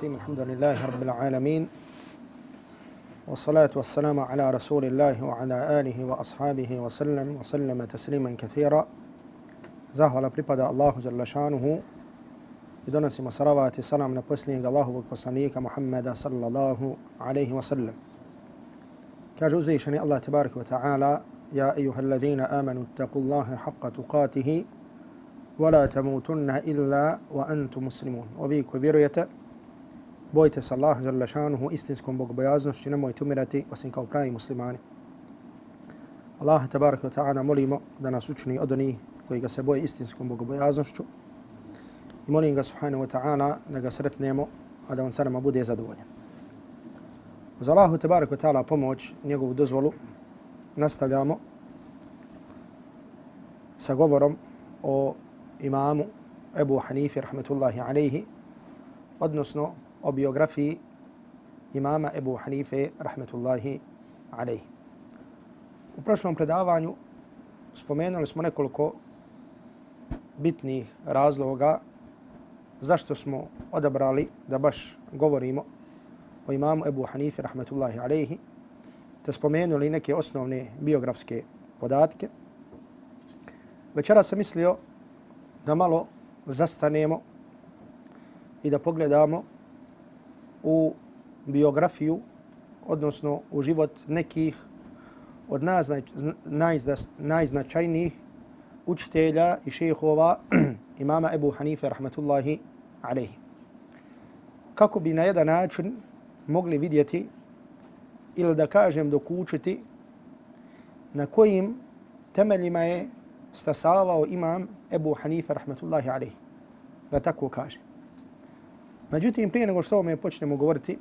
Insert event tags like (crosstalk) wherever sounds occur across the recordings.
الرحيم الحمد لله رب العالمين والصلاة والسلام على رسول الله وعلى آله وأصحابه وسلم وسلم تسليما كثيرا. زاه على بريبادة الله جل شانه بدون بدونس مصروات سلام نبسلين الله وقصانيك محمد صلى الله عليه وسلم كجوزي شني الله تبارك وتعالى يا أيها الذين آمنوا اتقوا الله حق تقاته ولا تموتن إلا وأنتم مسلمون وبيك وبريته bojte se Allah žele šanuhu istinskom bogobojaznošću, nemojte umirati osim kao pravi muslimani. Allah tabaraka wa ta'ala molimo da nas učini od onih koji ga se boje istinskom bogobojaznošću i molim ga subhanahu wa ta'ala da ga sretnemo, a da on sa nama bude zadovoljan. Za Allahu tabaraka wa ta'ala pomoć, njegovu dozvolu, nastavljamo sa govorom o imamu Ebu Hanifi, rahmetullahi alaihi, odnosno o biografiji imama Ebu Hanife, rahmetullahi alaihi. U prošlom predavanju spomenuli smo nekoliko bitnih razloga zašto smo odabrali da baš govorimo o imamu Ebu Hanife, rahmetullahi alaihi, te spomenuli neke osnovne biografske podatke. Večera sam mislio da malo zastanemo i da pogledamo u biografiju, odnosno u život nekih od najznačajnijih učitelja i šehova (clears throat) imama Ebu Hanife, rahmatullahi alaihi. Kako bi na jedan način mogli vidjeti ili da kažem dokučiti na kojim temeljima je stasavao imam Ebu Hanife, rahmatullahi alaihi. Da tako kažem. Međutim, prije nego što ovome počnemo govoriti,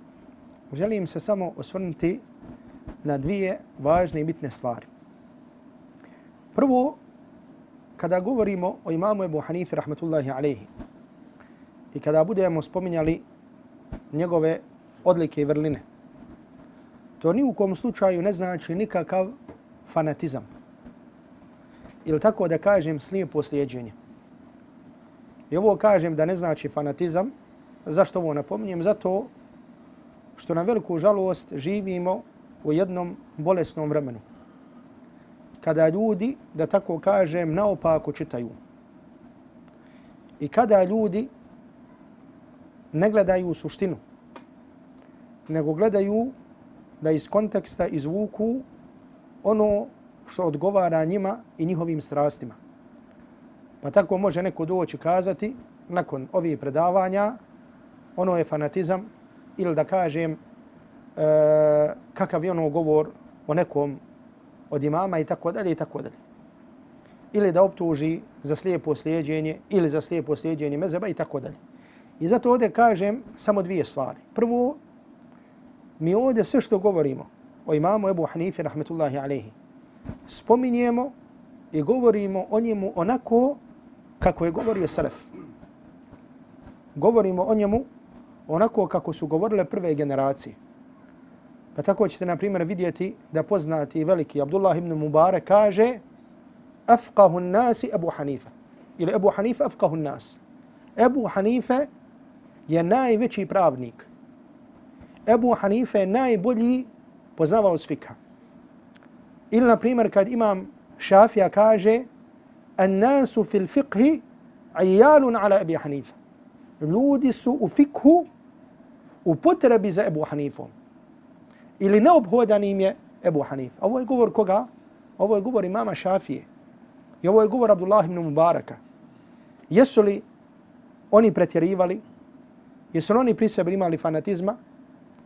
želim se samo osvrnuti na dvije važne i bitne stvari. Prvo, kada govorimo o imamu Ebu Hanifi, rahmatullahi alaihi, i kada budemo spominjali njegove odlike i vrline, to ni u kom slučaju ne znači nikakav fanatizam. Ili tako da kažem slijepo slijedženje. I ovo kažem da ne znači fanatizam, Zašto ovo napominjem? Zato što na veliku žalost živimo u jednom bolesnom vremenu. Kada ljudi, da tako kažem, naopako čitaju. I kada ljudi ne gledaju suštinu, nego gledaju da iz konteksta izvuku ono što odgovara njima i njihovim strastima. Pa tako može neko doći kazati nakon ovih predavanja ono je fanatizam ili da kažem e, kakav je ono govor o nekom od imama i tako dalje i tako dalje. Ili da optuži za slijepo slijedjenje ili za slijepo slijedjenje mezeba i tako dalje. I zato ovdje kažem samo dvije stvari. Prvo, mi ovdje sve što govorimo o imamu Ebu Hanife, rahmetullahi alaihi, spominjemo i govorimo o njemu onako kako je govorio Salaf. Govorimo o njemu onako kako su govorile prve generacije. Pa tako ćete, na primjer, vidjeti da poznati veliki Abdullah ibn Mubarak kaže afqahu nasi Abu Hanifa. Ili Abu Hanifa afqahu nas. Abu Hanifa je najveći pravnik. Abu Hanifa je najbolji poznavao svika. Ili, na primjer, kad imam Šafija kaže an nasu fil fiqhi ajalun ala Abi Hanifa. Ljudi su u fikhu u potrebi za Ebu Hanifom. Ili neobhodan im je Ebu Hanif. Ovo je govor koga? Ovo je govor imama Šafije. I ovo je govor Abdullah ibn Mubaraka. Jesu li oni pretjerivali? Jesu li oni pri sebi imali fanatizma?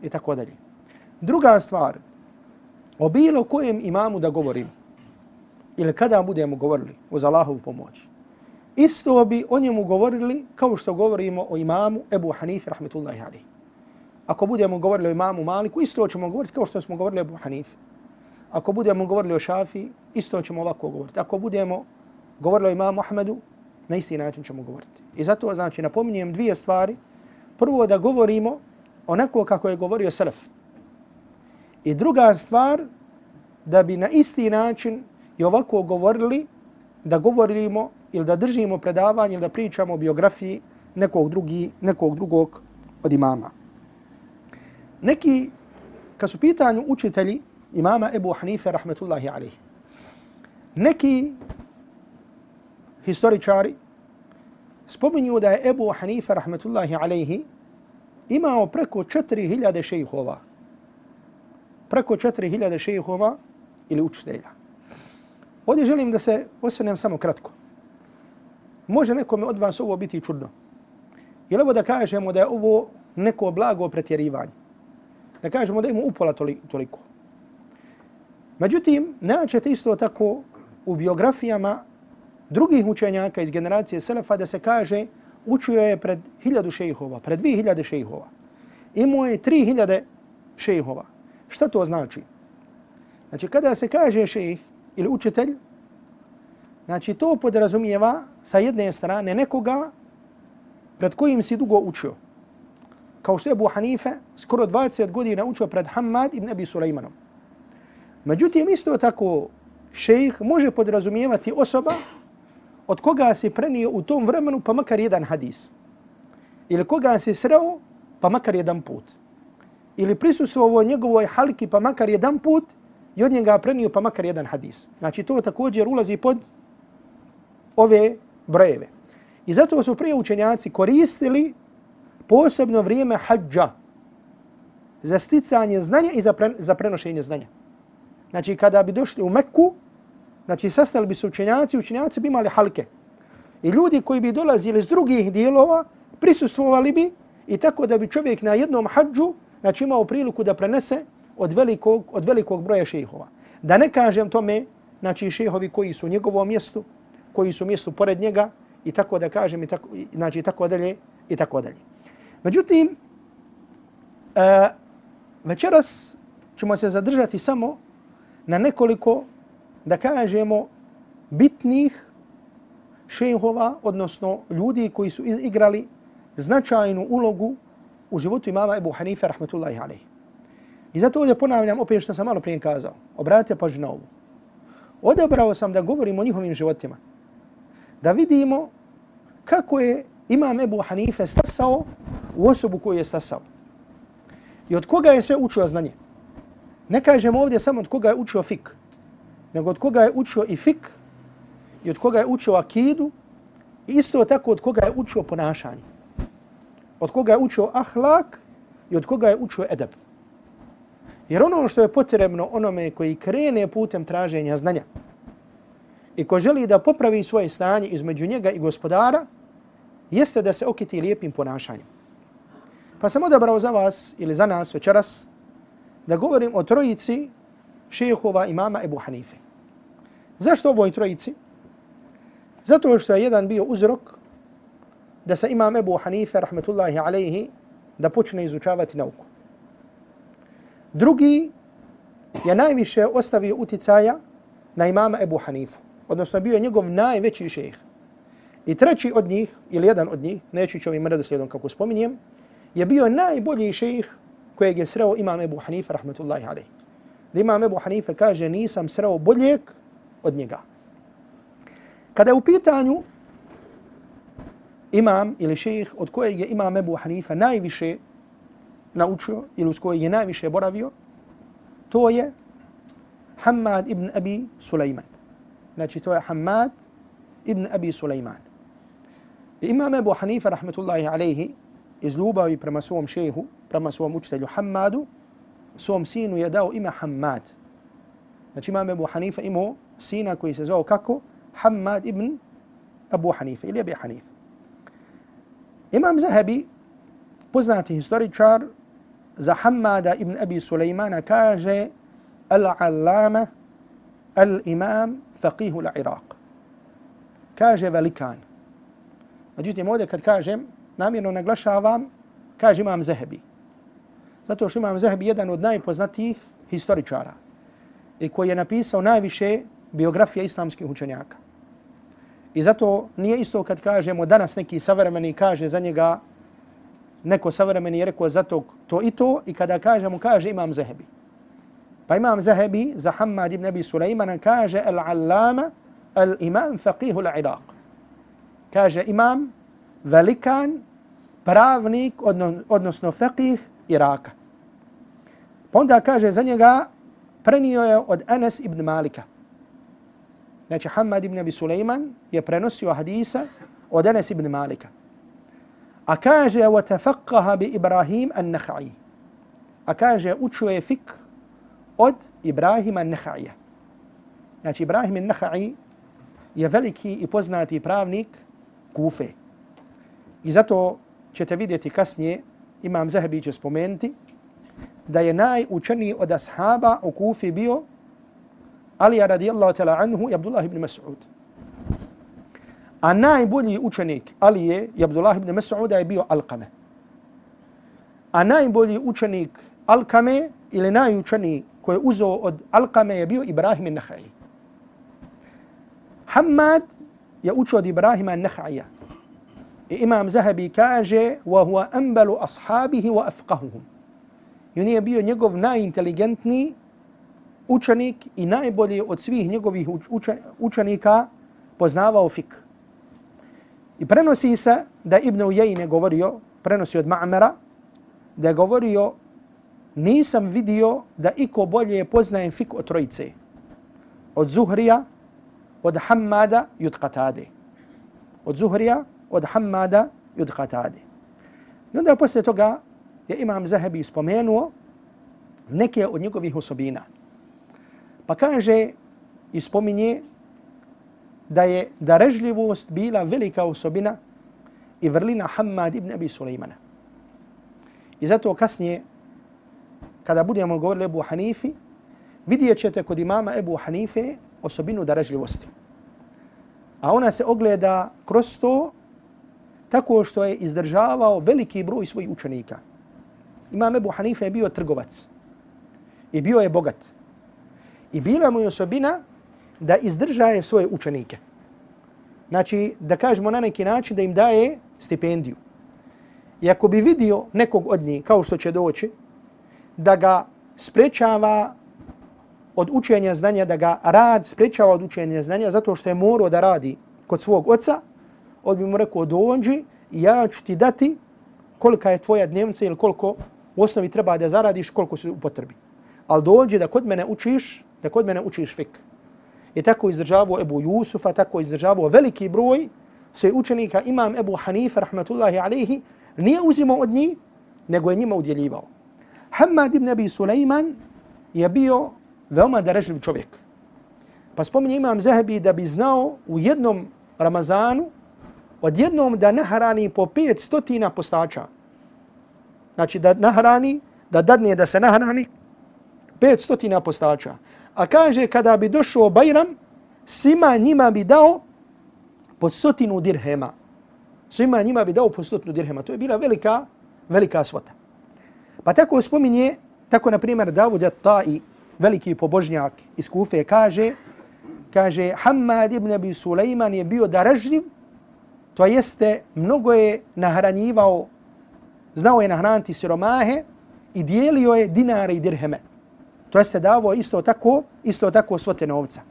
I tako dalje. Druga stvar, o bilo kojem imamu da govorim, ili kada budemo govorili uz Allahovu pomoć, isto bi o njemu govorili kao što govorimo o imamu Ebu Hanifi, rahmetullahi alihi ako budemo govorili o imamu Maliku, isto ćemo govoriti kao što smo govorili o Abu Hanife. Ako budemo govorili o Šafi, isto ćemo ovako govoriti. Ako budemo govorili o imamu Ahmedu, na isti način ćemo govoriti. I zato znači napominjem dvije stvari. Prvo da govorimo onako kako je govorio Selef. I druga stvar, da bi na isti način i ovako govorili, da govorimo ili da držimo predavanje ili da pričamo o biografiji nekog, drugi, nekog drugog od imama neki, kad su pitanju učitelji imama Ebu Hanife, rahmetullahi alihi, neki historičari spominju da je Ebu Hanife, rahmetullahi alihi, imao preko 4000 šejhova. Preko 4000 šejhova ili učitelja. Ovdje želim da se osvrnem samo kratko. Može nekome od vas ovo biti čudno. Je ovo da kažemo da je ovo neko blago pretjerivanje? Da kažemo da ima upola toliko. Međutim, naćete isto tako u biografijama drugih učenjaka iz generacije Selefa da se kaže učio je pred hiljadu šejhova, pred dvije hiljade šejhova. Imao je tri hiljade šejhova. Šta to znači? Znači, kada se kaže šejh ili učitelj, znači to podrazumijeva sa jedne strane nekoga pred kojim si dugo učio. Kao što je Abu Hanife skoro 20 godina učio pred Hamad ibn Abi Sulejmanom. Međutim, isto tako šejh može podrazumijevati osoba od koga se prenio u tom vremenu pa makar jedan hadis. Ili koga se sreo pa makar jedan put. Ili prisustuo njegovoj halki pa makar jedan put i od njega prenio pa makar jedan hadis. Znači to također ulazi pod ove brojeve. I zato su prije učenjaci koristili posebno vrijeme hađa za sticanje znanja i za, pre, za prenošenje znanja. Znači kada bi došli u Mekku, Znači, sastali bi se učenjaci, učenjaci bi imali halke. I ljudi koji bi dolazili iz drugih dijelova, prisustvovali bi i tako da bi čovjek na jednom hađu znači, imao priliku da prenese od velikog, od velikog broja šehova. Da ne kažem tome, znači šehovi koji su u njegovom mjestu, koji su u mjestu pored njega i tako da kažem i tako, znači, tako dalje i tako dalje. Međutim, e, večeras ćemo se zadržati samo na nekoliko da kažemo bitnih šehova, odnosno ljudi koji su igrali značajnu ulogu u životu imama Ebu Hanife, rahmetullahi alaihi. I zato ovdje ponavljam opet što sam malo prije kazao. Obratite pažnju na ovo. Odebrao sam da govorim o njihovim životima. Da vidimo kako je imam Ebu Hanife stasao u osobu koju je stasao. I od koga je sve učio znanje. Ne kažem ovdje samo od koga je učio fik nego od koga je učio i fik, i od koga je učio akidu, i isto tako od koga je učio ponašanje. Od koga je učio ahlak i od koga je učio edeb. Jer ono što je potrebno onome koji krene putem traženja znanja i ko želi da popravi svoje stanje između njega i gospodara, jeste da se okiti lijepim ponašanjem. Pa sam odabrao za vas ili za nas večeras da govorim o trojici šehova imama Ebu Hanife. Zašto ovoj trojici? Zato što je jedan bio uzrok da se imam Ebu Hanife, rahmetullahi alaihi, da počne izučavati nauku. Drugi je najviše ostavio uticaja na imama Ebu Hanifu, odnosno bio je njegov najveći šejh. I treći od njih, ili jedan od njih, neću ću ovim redoslijedom kako spominjem, je bio najbolji šejh kojeg je sreo imam Ebu Hanife, rahmetullahi alaihi. Da imam Ebu Hanife kaže, nisam sreo boljeg od njega. Kada je u pitanju imam ili šejh od kojeg je imam Ebu Hanifa najviše naučio ili uz kojeg je najviše boravio, to je Hamad ibn Abi Sulejman. Znači to je Hamad ibn Abi Sulejman. Imam Ebu Hanifa, rahmetullahi alaihi, iz ljubavi prema svom šehu, prema svom učitelju Hamadu, svom sinu je dao ime Hamad. Znači imam Ebu Hanifa imao sina koji se zvao kako? Hamad ibn Abu Hanife ili Abi Hanife. Imam Zahabi, poznati historičar, za Hamada ibn Abi Sulejmana kaže Al-Allama Al-Imam Faqihu Al-Iraq. Kaže velikan. Međutim, ovdje kad kažem, namjerno naglašavam, kaže imam Zehebi. Zato što imam Zehebi jedan od najpoznatijih historičara i koji je napisao najviše biografija islamskih učenjaka. I zato nije isto kad kažemo danas neki savremeni kaže za njega, neko savremeni je rekao zato to, i to, i kada kažemo kaže imam Zehebi. Pa imam zahebi za Hamad ibn Abi Sulejmana kaže al-allama al-imam faqihu al-Iraq. Kaže imam velikan pravnik, odnosno faqih Iraka. Pa onda kaže za njega, prenio je od Anas ibn Malika. Znači, Hamad ibn Abi Sulejman je prenosio hadisa od Anas ibn Malika. A kaže, وَتَفَقَّهَ بِإِبْرَاهِيمَ النَّخَعِي. A kaže, učio je fik od Ibrahima Nehaija. Znači, Ibrahim Nehai je veliki i poznati pravnik Kufe. I zato ćete vidjeti kasnije, Imam Zahabi će spomenuti, da je najučeniji od ashaba u Kufi bio Alija radijallahu ta'ala anhu i Abdullah ibn Mas'ud. A najbolji učenik Alije i Abdullah ibn Mas'uda je bio Alkame. A najbolji učenik Alkame ili najučeniji koji je uzeo od Alkame je bio Ibrahim ibn Nahaj. Hamad je učio od Ibrahima Nahaja. I Imam Zahabi kaže wa huwa ambalu ashabihi wa afqahuhum. I on je bio njegov najinteligentniji učenik i najbolji od svih njegovih učenika poznavao fik. I prenosi se da Ibn Ujajin govorio, prenosi od Ma'mara, da je govorio nisam vidio da iko bolje poznaje fik od trojice. Od Zuhrija, od Hammada i od Qatade. Od Zuhrija, od Hammada i od Qatade. I onda poslije toga je Imam Zahabi spomenuo neke od njegovih osobina. Pa kaže i spominje da je darežljivost bila velika osobina i vrlina Hammad ibn Abi Sulejmana. I zato kasnije kada budemo govorili Ebu Hanifi, vidjet ćete kod imama Ebu Hanife osobinu darežljivosti. A ona se ogleda kroz to tako što je izdržavao veliki broj svojih učenika. Imam Ebu Hanife je bio trgovac i bio je bogat. I bila mu je osobina da izdržaje svoje učenike. Znači, da kažemo na neki način da im daje stipendiju. I ako bi vidio nekog od njih, kao što će doći, da ga sprečava od učenja znanja, da ga rad sprečava od učenja znanja zato što je morao da radi kod svog oca, on bi mu rekao dođi i ja ću ti dati kolika je tvoja dnevnica ili koliko u osnovi treba da zaradiš, koliko se upotrebi. Ali dođi da kod mene učiš, da kod mene učiš fik. I tako izdržavao Ebu Jusufa, tako izdržavao veliki broj sve učenika, imam Ebu Hanifa, rahmatullahi alaihi, nije uzimao od njih, nego je njima udjeljivao. Hamad ibn Abi Sulejman je bio veoma darežljiv čovjek. Pa spominje imam Zahebi da bi znao u jednom Ramazanu odjednom da nahrani po pet stotina postača. Znači da nahrani, da dadne da se nahrani pet stotina postača. A kaže kada bi došao Bajram, svima njima bi dao po stotinu dirhema. Svima njima bi dao po stotinu dirhema. To je bila velika, velika svota. Pa tako spominje, tako na primjer Davud Tai, veliki pobožnjak iz Kufe, kaže, kaže Hamad ibn Abi Sulejman je bio daražljiv, to jeste mnogo je nahranjivao, znao je nahraniti siromahe i dijelio je dinare i dirheme. To jeste davo isto tako, isto tako svote novca.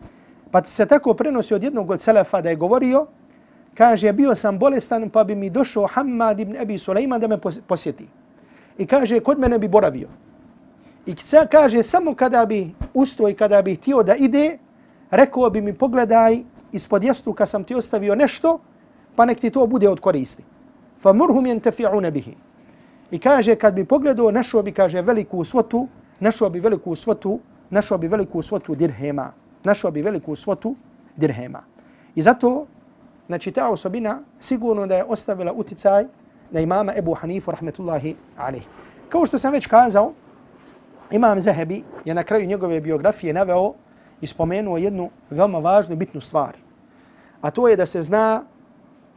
Pa se tako prenosi od jednog od selefa da je govorio, kaže, bio sam bolestan pa bi mi došao Hamad ibn Abi Sulejman da me posjeti i kaže kod mene bi boravio. I kaže samo kada bi usto i kada bi htio da ide, rekao bi mi pogledaj ispod jastuka sam ti ostavio nešto, pa nek ti to bude od koristi. فَمُرْهُمْ يَنْتَفِعُونَ بِهِ bihi. I kaže kad bi pogledao, našao bi kaže veliku svotu, našao bi veliku svotu, našao bi veliku svotu dirhema. Našao bi veliku svotu dirhema. I zato, znači ta osobina sigurno da je ostavila uticaj na imama Ebu Hanifu rahmetullahi alaihi. Kao što sam već kazao, imam Zahebi je na kraju njegove biografije naveo i spomenuo jednu veoma važnu bitnu stvar. A to je da se zna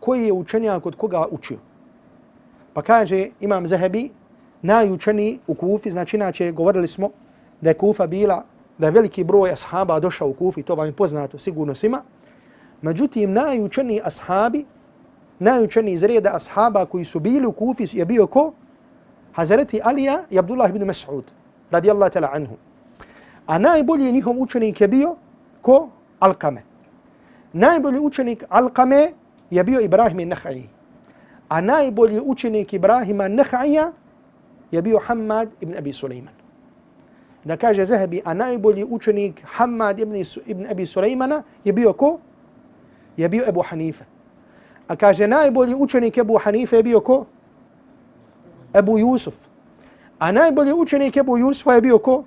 koji je učenjak kod koga učio. Pa kaže imam Zahebi, najučeniji u Kufi, znači inače govorili smo da je Kufa bila, da je veliki broj ashaba došao u Kufi, to vam je poznato sigurno svima. Međutim, najučeniji ashabi najučeniji iz reda ashaba koji su bili u Kufi je bio ko? Hazreti Alija i Abdullah ibn Mas'ud, radijallahu ta'la anhu. A najbolji njihov učenik je bio ko? Alkame. Najbolji učenik Alkame je bio Ibrahim i Nahai. A najbolji učenik Ibrahima Nahaija je bio Hamad ibn Abi Sulejman. da kaže Zahabi, a najbolji učenik Hamad ibn, ibn Abi Sulejmana je bio ko? Je bio Ebu Hanife. A kaže najbolji učenik Ebu Hanife je bio ko? Ebu Jusuf. A najbolji učenik Ebu Jusufa je bio ko?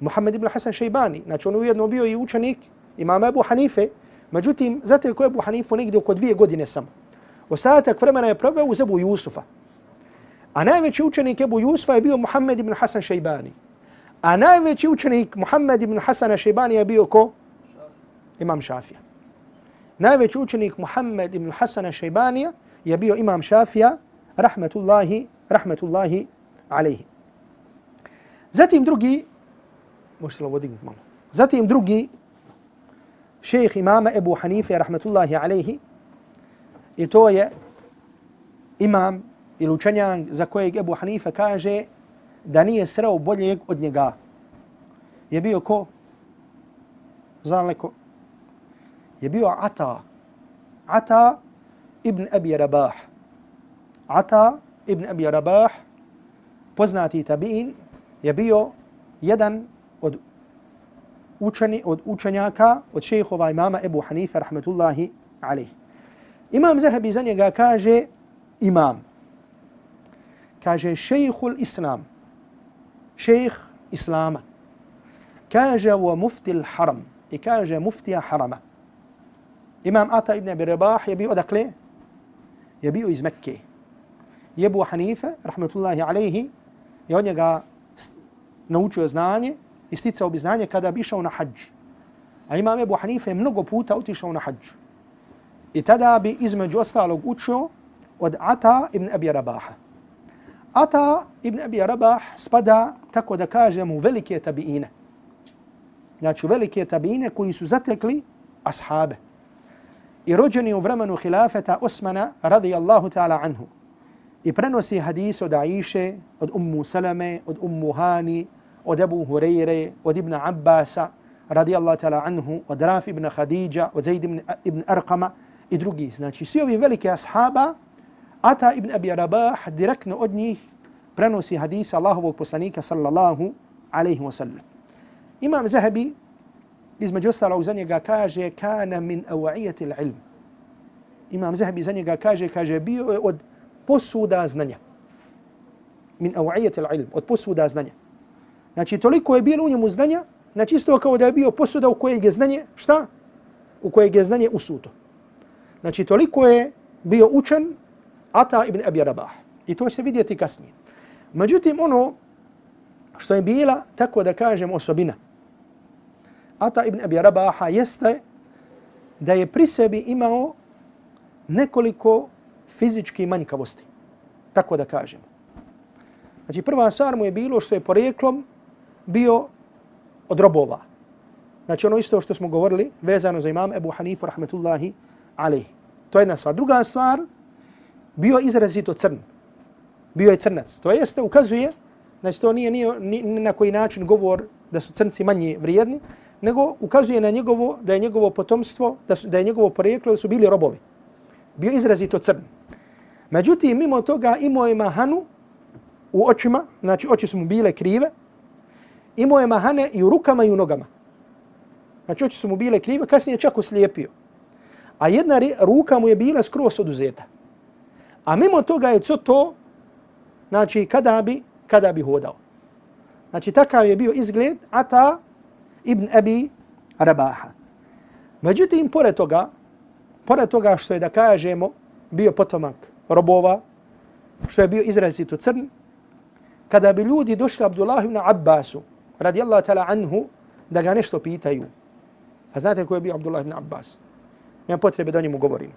Muhammed ibn Hasan Šejbani. Znači on ujedno bio i učenik imama Ebu Hanife. Međutim, zato je ko Ebu Hanifu negdje oko dvije godine samo. Ostatak vremena je proveo uz Ebu Jusufa. A najveći učenik Ebu Jusufa je bio Muhammed ibn Hasan Šejbani. A najveći učenik Muhammed ibn Hasan Šejbani je bio ko? Imam Šafija. Najveći učenik Muhammed ibn Hasan Šejbani je bio Imam Šafija, rahmetullahi, rahmetullahi alaihi. Zatim drugi, možete li ovo dignuti malo? Zatim drugi, šejh imama Ebu Hanife, rahmetullahi alaihi, i to je imam ili učenjan za kojeg Ebu Hanife kaže da nije sreo boljeg od njega. Je bio ko? Znam li ko? Je bio Ata. Ata ibn Abi Rabah. Ata ibn Abi Rabah, poznati tabi'in, je bio jedan od učeni, od učenjaka, od šehova imama Ebu Hanife, rahmetullahi alaihi. Imam Zahabi za njega kaže imam. Kaže šejhul islam. Šejh islama. Kaže wa mufti haram. I kaže muftija harama. Imam Ata ibn Abi Rabah je bio odakle? Je bio iz Mekke. Jebu Hanife, rahmetullahi alaihi, je od njega naučio znanje i sticao bi znanje kada bi išao na hađ. A imam Ebu Hanife mnogo puta otišao na hađ. I tada bi između ostalog učio od Ata ibn Abi Rabaha. Ata ibn Abi Rabah spada, tako da kažemo, u velike tabiine. Znači, velike tabiine koji su zatekli ashabe. I rođeni u vremenu hilafeta Osmana, radijallahu ta'ala anhu. I prenosi hadis od Aiše, od Ummu Salame, od Ummu Hani, od Ebu Hureyre, od Ibn Abbasa, radijallahu ta'ala anhu, od Rafi ibn Khadija, od Zaid ibn, ibn Arqama, i drugi. Znači, svi ovi velike ashaba, Ata ibn Abi Rabah direktno od njih prenosi hadisa Allahovog poslanika sallallahu alaihi wa sallam. Imam Zahabi između ostalog za njega kaže kana min awa'ijati ilm. Imam Zahabi za njega kaže, kaže bio je od posuda znanja. Min awa'ijati ilm, od posuda znanja. Znači, toliko je bilo u njemu znanja, znači isto kao da je bio posuda u kojeg je znanje, šta? U kojeg je znanje usuto. Znači, toliko je bio učen Ata ibn Abi Rabah. I to ćete vidjeti kasnije. Međutim, ono što je bila, tako da kažem, osobina Ata ibn Abi Rabaha jeste da je pri sebi imao nekoliko fizički manjkavosti. Tako da kažem. Znači, prva stvar mu je bilo što je poreklom bio od robova. Znači, ono isto što smo govorili, vezano za imam Ebu Hanifu, rahmetullahi, ali to je jedna stvar. Druga stvar, bio izrazito crn. Bio je crnac. To jeste, ukazuje, znači to nije, nije ni, ni na koji način govor da su crnci manje vrijedni, nego ukazuje na njegovo, da je njegovo potomstvo, da, su, da je njegovo porijeklo, da su bili robovi. Bio izrazito crn. Međutim, mimo toga imao je mahanu u očima, znači oči su mu bile krive, imao je mahane i u rukama i u nogama. Znači oči su mu bile krive, kasnije je čak oslijepio a jedna ruka mu je bila skroz oduzeta. A mimo toga je co to, znači kada bi, kada bi hodao. Znači takav je bio izgled Ata ibn Abi Rabaha. Međutim, pored toga, pored toga što je da kažemo bio potomak robova, što je bio izrazito crn, kada bi ljudi došli Abdullah ibn Abbasu, radijallahu ta'ala anhu, da ga nešto pitaju. A znate ko je bio Abdullah ibn Abbas? nema potrebe da o njemu govorim.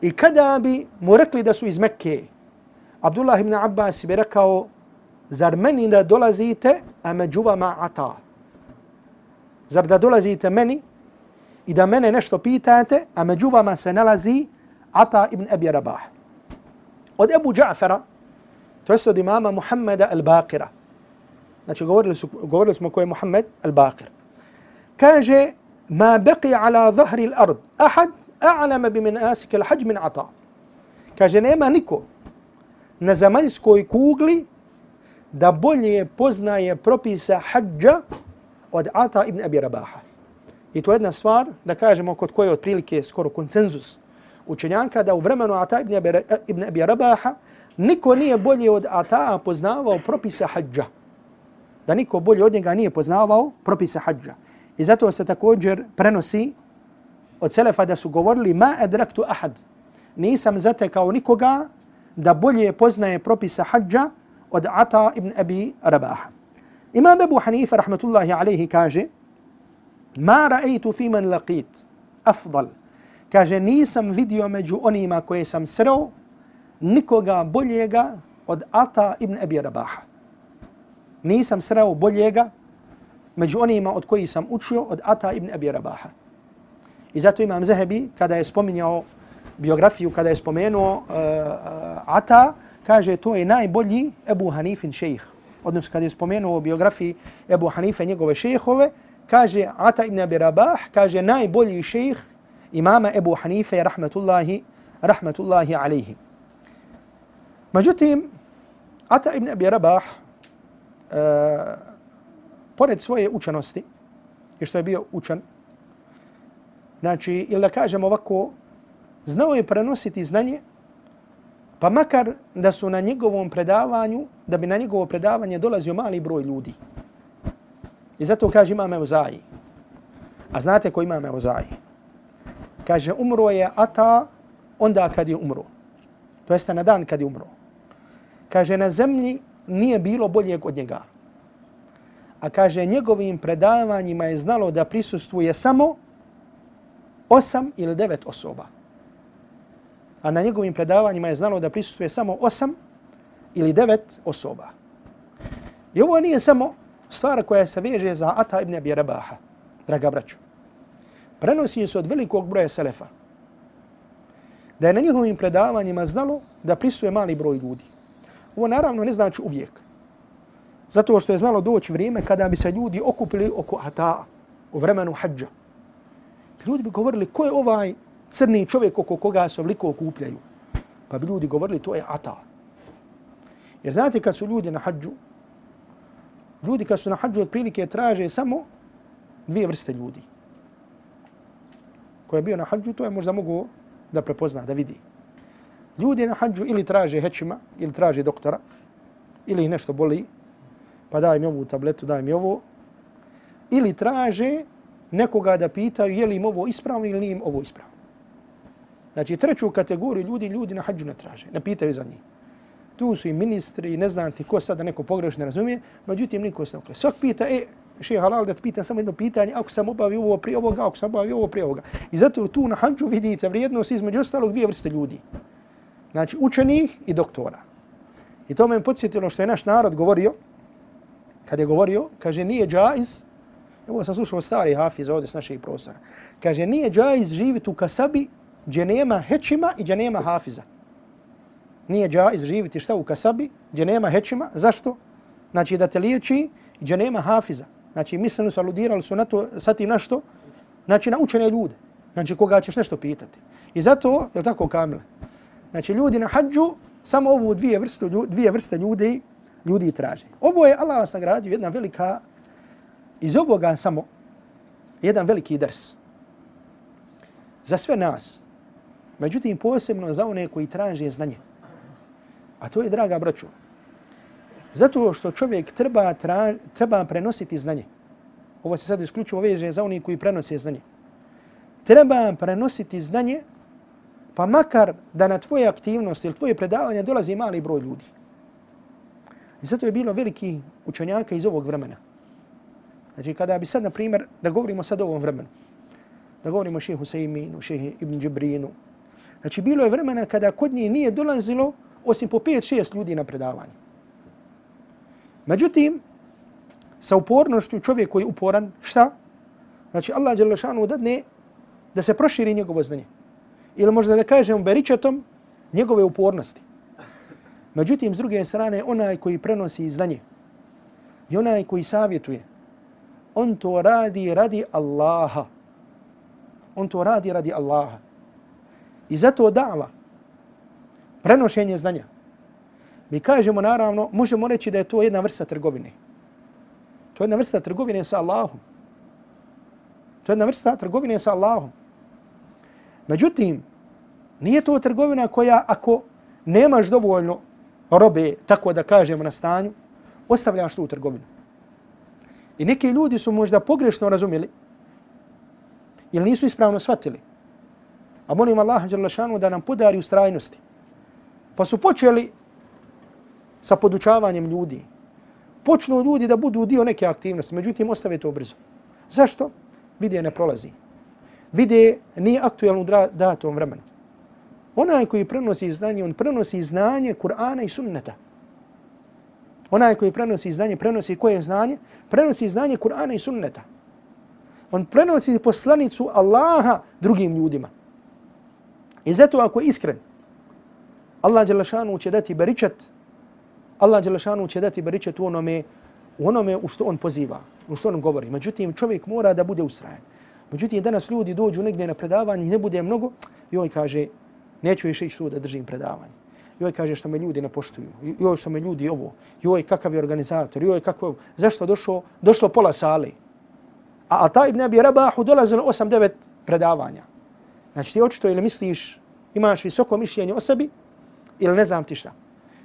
I kada bi mu rekli da su iz Mekke, Abdullah ibn Abbas bi rekao, zar meni da dolazite, a među vama ata? Zar da dolazite meni i da mene nešto pitate, a među vama se nalazi Ata ibn Abi Rabah. Od Ebu Ja'fara, to je od imama Muhammeda al-Baqira. Znači, govorili, su, govorili smo ko je Muhammed al-Baqir. Kaže, ما بقي على ظهر الأرض أحد أعلم بمناسك الحج من عطاء kaže nema niko na zemaljskoj kugli da bolje poznaje propisa hađa od Ata ibn Abi Rabaha. I to je jedna stvar, da kažemo, kod koje je otprilike skoro konsenzus učenjanka, da u vremenu Ata ibn Abi, ibn Abi Rabaha niko nije bolje od Ata poznavao propisa hađa. Da niko bolje od njega nije poznavao propise hađa. I zato se također prenosi od Selefa da su govorili ma adraktu ahad. Nisam zatekao nikoga da bolje poznaje propise hađa od Ata ibn Abi Rabaha. Imam Abu Hanifa rahmatullahi alaihi kaže Ma ra'aytu fi man laqit afdal. Kaže nisam vidio među onima koje sam sreo nikoga boljega od Ata ibn Abi Rabaha. Nisam sreo boljega među onima od koji sam učio od Ata ibn Abi Rabaha. I zato imam Zahebi, kada je spominjao biografiju, kada je spomenuo uh, uh, Ata, kaže to je najbolji Ebu Hanifin šejh. Odnosno kada je spomenuo biografiji Ebu Hanife njegove šejhove, kaže Ata ibn Abi Rabah, kaže najbolji šejh imama Ebu Hanife, rahmetullahi, rahmetullahi alaihi. Međutim, Ata ibn Abi Rabah, E, pored svoje učenosti, i što je bio učen, znači, ili da kažem ovako, znao je prenositi znanje, pa makar da su na njegovom predavanju, da bi na njegovo predavanje dolazio mali broj ljudi. I zato kaže imam Euzaji. A znate ko imam Euzaji? Kaže, umro je Ata onda kad je umro. To jeste na dan kad je umro. Kaže, na zemlji nije bilo boljeg od njega. A kaže, njegovim predavanjima je znalo da prisustuje samo osam ili devet osoba a na njegovim predavanjima je znalo da prisustuje samo osam ili devet osoba. I ovo nije samo stvar koja se veže za Ata ibn Abi Rabaha, draga braću. Prenosi se od velikog broja selefa. Da je na njihovim predavanjima znalo da prisuje mali broj ljudi. Ovo naravno ne znači uvijek. Zato što je znalo doći vrijeme kada bi se ljudi okupili oko Ata u vremenu hađa. Ljudi bi govorili ko je ovaj crni čovjek oko koga se obliko okupljaju. Pa bi ljudi govorili to je ata. Jer znate kad su ljudi na hađu, ljudi kad su na hađu otprilike traže samo dvije vrste ljudi. Ko je bio na hađu, to je možda mogu da prepozna, da vidi. Ljudi na hađu ili traže hećima, ili traže doktora, ili nešto boli, pa daj mi ovu tabletu, daj mi ovo, ili traže nekoga da pitaju je li im ovo ispravno ili nije im ovo ispravno. Znači, treću kategoriju ljudi, ljudi na hađu ne traže, ne pitaju za njih. Tu su i ministri, ne znam ti ko sad da neko pogrešno ne razumije, međutim, niko se ne ukle. Svak pita, e, še halal da te pitan samo jedno pitanje, ako sam obavio ovo prije ovoga, ako sam obavio ovo prije ovoga. I zato tu na hađu vidite vrijednost između ostalog dvije vrste ljudi. Znači, učenih i doktora. I to me podsjetilo što je naš narod govorio, kad je govorio, kaže, nije džajz, evo sam slušao stari hafiz ovdje s naših prostora, kaže, nije džajz živjeti u kasabi gdje nema hećima i gdje nema hafiza. Nije džaiz živiti šta u kasabi, gdje nema hećima. Zašto? Znači da te liječi gdje nema hafiza. Znači mislili su, aludirali su na to, sa tim na što? Znači na učene ljude. Znači koga ćeš nešto pitati. I zato, je tako Kamila, Znači ljudi na hađu samo ovu dvije vrste, dvije vrste ljudi, ljudi traže. Ovo je Allah vas nagradio jedna velika, iz ovoga samo, jedan veliki drs. Za sve nas, Međutim, posebno za one koji traže znanje. A to je, draga braćo, zato što čovjek treba, tra, treba prenositi znanje. Ovo se sad isključivo veže za oni koji prenose znanje. Treba prenositi znanje, pa makar da na tvoje aktivnosti ili tvoje predavanje dolazi mali broj ljudi. I zato je bilo veliki učenjaka iz ovog vremena. Znači, kada bi sad, na primjer, da govorimo sad o ovom vremenu, da govorimo o šehu Sejminu, šehu Ibn Džibrinu, Znači, bilo je vremena kada kod nje nije dolazilo osim po 5-6 ljudi na predavanje. Međutim, sa upornošću čovjek koji je uporan, šta? Znači, Allah je dadne da se proširi njegovo znanje. Ili možda da kažem beričatom njegove upornosti. Međutim, s druge strane, onaj koji prenosi znanje i onaj koji savjetuje, on to radi radi Allaha. On to radi radi Allaha. I zato da'va, prenošenje znanja, Mi kažemo naravno, možemo reći da je to jedna vrsta trgovine. To je jedna vrsta trgovine sa Allahom. To je jedna vrsta trgovine sa Allahom. Međutim, nije to trgovina koja ako nemaš dovoljno robe, tako da kažemo na stanju, ostavljaš tu trgovinu. I neki ljudi su možda pogrešno razumjeli ili nisu ispravno shvatili. A molim Allah da nam podari ustrajnosti. Pa su počeli sa podučavanjem ljudi. Počnu ljudi da budu dio neke aktivnosti, međutim ostave to brzo. Zašto? Vidje ne prolazi vide nije aktuelno u datom vremenu. Onaj koji prenosi znanje, on prenosi znanje Kur'ana i sunneta. Onaj koji prenosi znanje, prenosi koje znanje? Prenosi znanje Kur'ana i sunneta. On prenosi poslanicu Allaha drugim ljudima. I zato ako je iskren, Allah Đelešanu će dati beričat, Allah Đelešanu će dati beričat u onome, u onome u što on poziva, u što on govori. Međutim, čovjek mora da bude ustrajan. Međutim, danas ljudi dođu negdje na predavanje i ne bude mnogo, i on kaže, neću više ići tu da držim predavanje. Joj kaže što me ljudi ne poštuju. Joj što me ljudi ovo. Joj kakav je organizator. Joj kako zašto došlo došlo pola sale. A Ata ibn Abi Rabahu dolazilo 8-9 predavanja. Znači ti očito ili misliš imaš visoko mišljenje o sebi ili ne znam ti šta.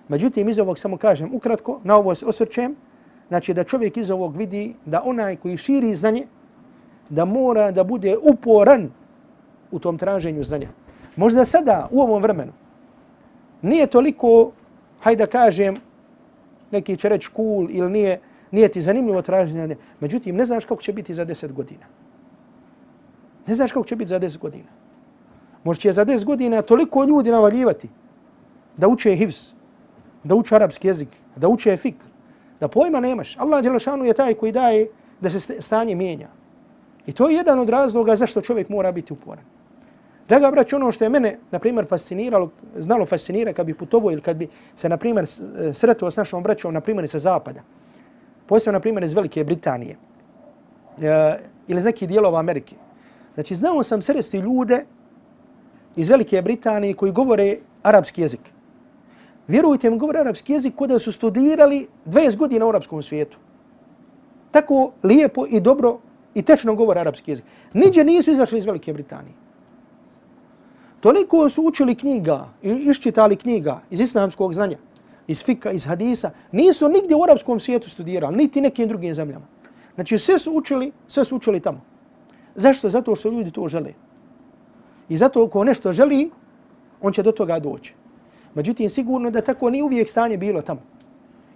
Međutim, iz ovog samo kažem ukratko, na ovo se osvrćem, znači da čovjek iz ovog vidi da onaj koji širi znanje, da mora da bude uporan u tom traženju znanja. Možda sada, u ovom vremenu, nije toliko, hajde da kažem, neki će reći cool ili nije, nije ti zanimljivo traženje, međutim, ne znaš kako će biti za 10 godina. Ne znaš kako će biti za 10 godina. Možda će za 10 godina toliko ljudi navaljivati da uče hivs, da uče arapski jezik, da uče fik, da pojma nemaš. Allah Đelešanu je taj koji daje da se stanje mijenja. I to je jedan od razloga zašto čovjek mora biti uporan. Draga brać, ono što je mene, na primjer, fasciniralo, znalo fascinira kad bi putovo ili kad bi se, na primjer, e, sretao s našom braćom, na primjer, sa zapada. Posebno, na primjer, iz Velike Britanije e, ili iz nekih dijelova Amerike. Znači, znao sam sresti ljude iz Velike Britanije koji govore arapski jezik. Vjerujte mi, govore arapski jezik kod da su studirali 20 godina u arapskom svijetu. Tako lijepo i dobro i tečno govore arapski jezik. Niđe nisu izašli iz Velike Britanije. Toliko su učili knjiga i iščitali knjiga iz islamskog znanja, iz fika, iz hadisa, nisu nigdje u arapskom svijetu studirali, niti nekim drugim zemljama. Znači sve su učili, sve su učili tamo. Zašto? Zato što ljudi to žele. I zato ko nešto želi, on će do toga doći. Međutim, sigurno da tako ni uvijek stanje bilo tamo.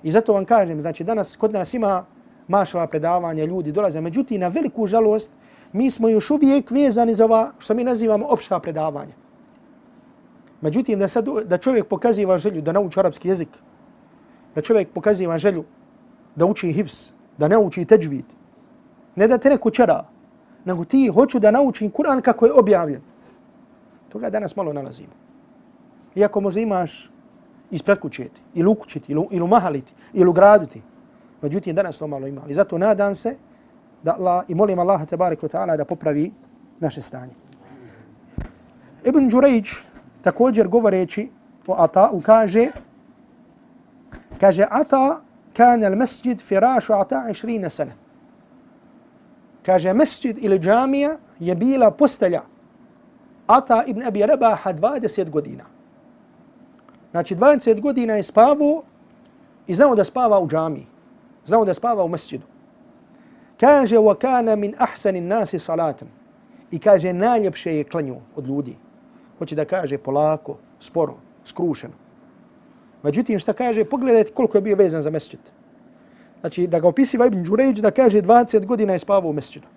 I zato vam kažem, znači danas kod nas ima mašala predavanja, ljudi dolaze. Međutim, na veliku žalost, mi smo još uvijek vezani za ova što mi nazivamo opšta predavanja. Međutim, da, sad, da čovjek pokaziva želju da nauči arapski jezik, da čovjek pokaziva želju da uči hivs, da ne uči teđvid, ne da te neko čara, nego ti hoću da naučim Kur'an kako je objavljen. Toga danas malo nalazimo. Iako možda imaš ispred kućeti, ili u kućeti, ili, ili u mahaliti, ili u graduti. Međutim, danas to malo ima. I zato nadam se da Allah, i molim Allaha tabarik wa ta'ala da popravi naše stanje. Ibn Đurejđ, također govoreći o Ata'u kaže kaže Ata kana al masjid firašu Ata 20 sana. Kaže masjid ili džamija je bila postelja Ata ibn Abi Rabaha 20 godina. Znači 20 godina je spavao i znao da spava u džamiji. Znao da spava u masjidu. Kaže wa kana min ahsani nasi salatom. I kaže najljepše je klanju od ljudi hoće da kaže polako, sporo, skrušeno. Međutim, šta kaže, pogledajte koliko je bio vezan za mesčit. Znači, da ga opisiva Ibn Đurejđ, da kaže 20 godina je spavao u mesčidu.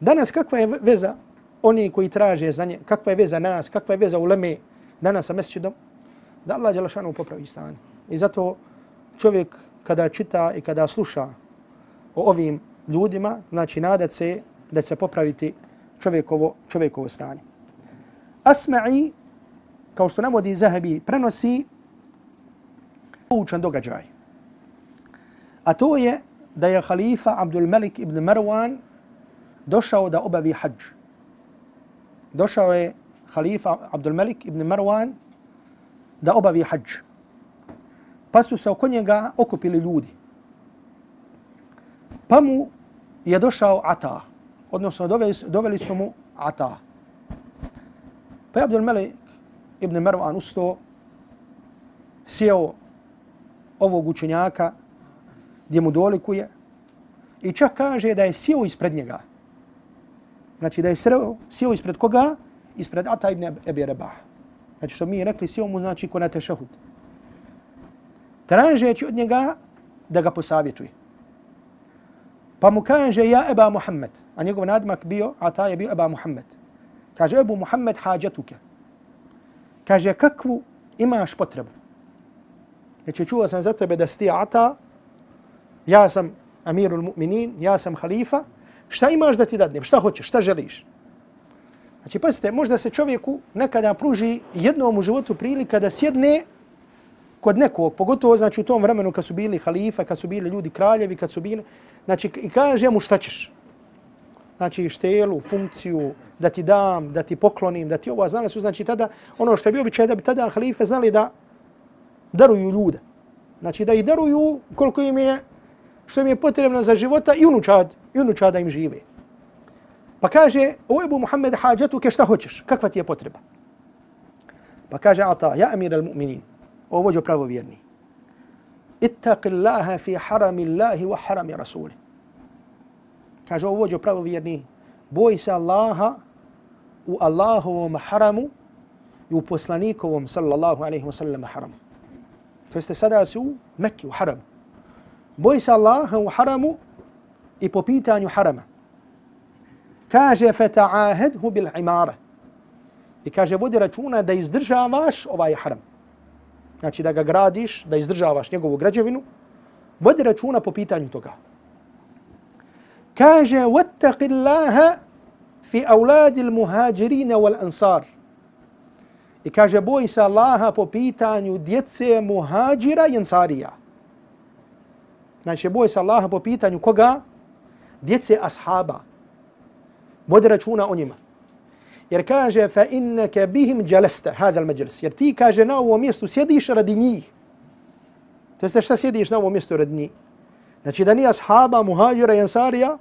Danas kakva je veza oni koji traže znanje, kakva je veza nas, kakva je veza u leme danas sa mesčidom, da Allah Đalašanu popravi stanje. I zato čovjek kada čita i kada sluša o ovim ljudima, znači nadat se da se popraviti čovjekovo, čovjekovo stanje. Asma'i, kao što navodi Zahabi, prenosi poučan događaj. A to je da je halifa Abdul Malik ibn Marwan došao da obavi hađ. Došao je halifa Abdul Malik ibn Marwan da obavi hađ pa su se oko njega okupili ljudi. Pa mu je došao Ata, odnosno doveli, doveli su mu Ata. Pa je Abdul Malik ibn Marwan usto, sjeo ovog učenjaka gdje mu dolikuje i čak kaže da je sjeo ispred njega. Znači da je sreo, sjeo ispred koga? Ispred Ata ibn Ebi Rebah. Znači što mi je rekli, sjeo mu znači ko na tešahud. Tražeći od njega da ga posavjetuje. Pa mu kaže, ja Eba Muhammed, a njegov nadmak bio, a ta je bio Eba Muhammed. Kaže, Ebu Muhammed hađatuke. Kaže, kakvu imaš potrebu? Znači, čuo sam za tebe da si ata, ja sam amirul mu'minin, ja sam halifa, šta imaš da ti dadnem, šta hoćeš, šta želiš? Znači, pazite, možda se čovjeku nekada pruži jednom u životu prilika da sjedne kod nekog, pogotovo znači u tom vremenu kad su bili halifa, kad su bili ljudi kraljevi, kad su bili, znači i kaže mu šta ćeš. Znači štelu, funkciju, da ti dam, da ti poklonim, da ti ovo, znali su znači tada, ono što je bio običaj da bi tada halife znali da daruju ljude. Znači da i daruju koliko im je, što im je potrebno za života i unučad, i unučad da im žive. Pa kaže, o Ebu Muhammed hađatu, ke šta hoćeš, kakva ti je potreba? Pa kaže Ata, ja emir al-mu'minin, Ovo je pravovjerni. Ittaqi Allaha fi harami Allahi wa harami Rasuli. Kaže o vođo pravovjerni, boj se Allaha u Allahovom haramu i u poslanikovom sallallahu alaihi wa sallam haramu. To jeste sada su u Mekki u haramu. Boj se Allaha u haramu i po pitanju harama. Kaže fata'ahadhu bil imara. I kaže vodi računa da izdržavaš ovaj haram znači da ga gradiš, da izdržavaš njegovu građevinu, vodi računa po pitanju toga. Kaže, وَتَّقِ اللَّهَ فِي أَوْلَادِ الْمُهَاجِرِينَ وَالْأَنصَارِ I kaže, boj se Allaha po pitanju djece muhađira i ansarija. Znači, boj se Allaha po pitanju koga? Djece ashaba. Vodi računa o njima. Jer kaže fa innaka bihim jalasta hadal al-majlis. Jer ti kaže na ovom mjestu sjediš radi njih. To jeste šta sjediš na ovom mjestu radi njih? Znači da ni ashaba, muhađira i ansarija,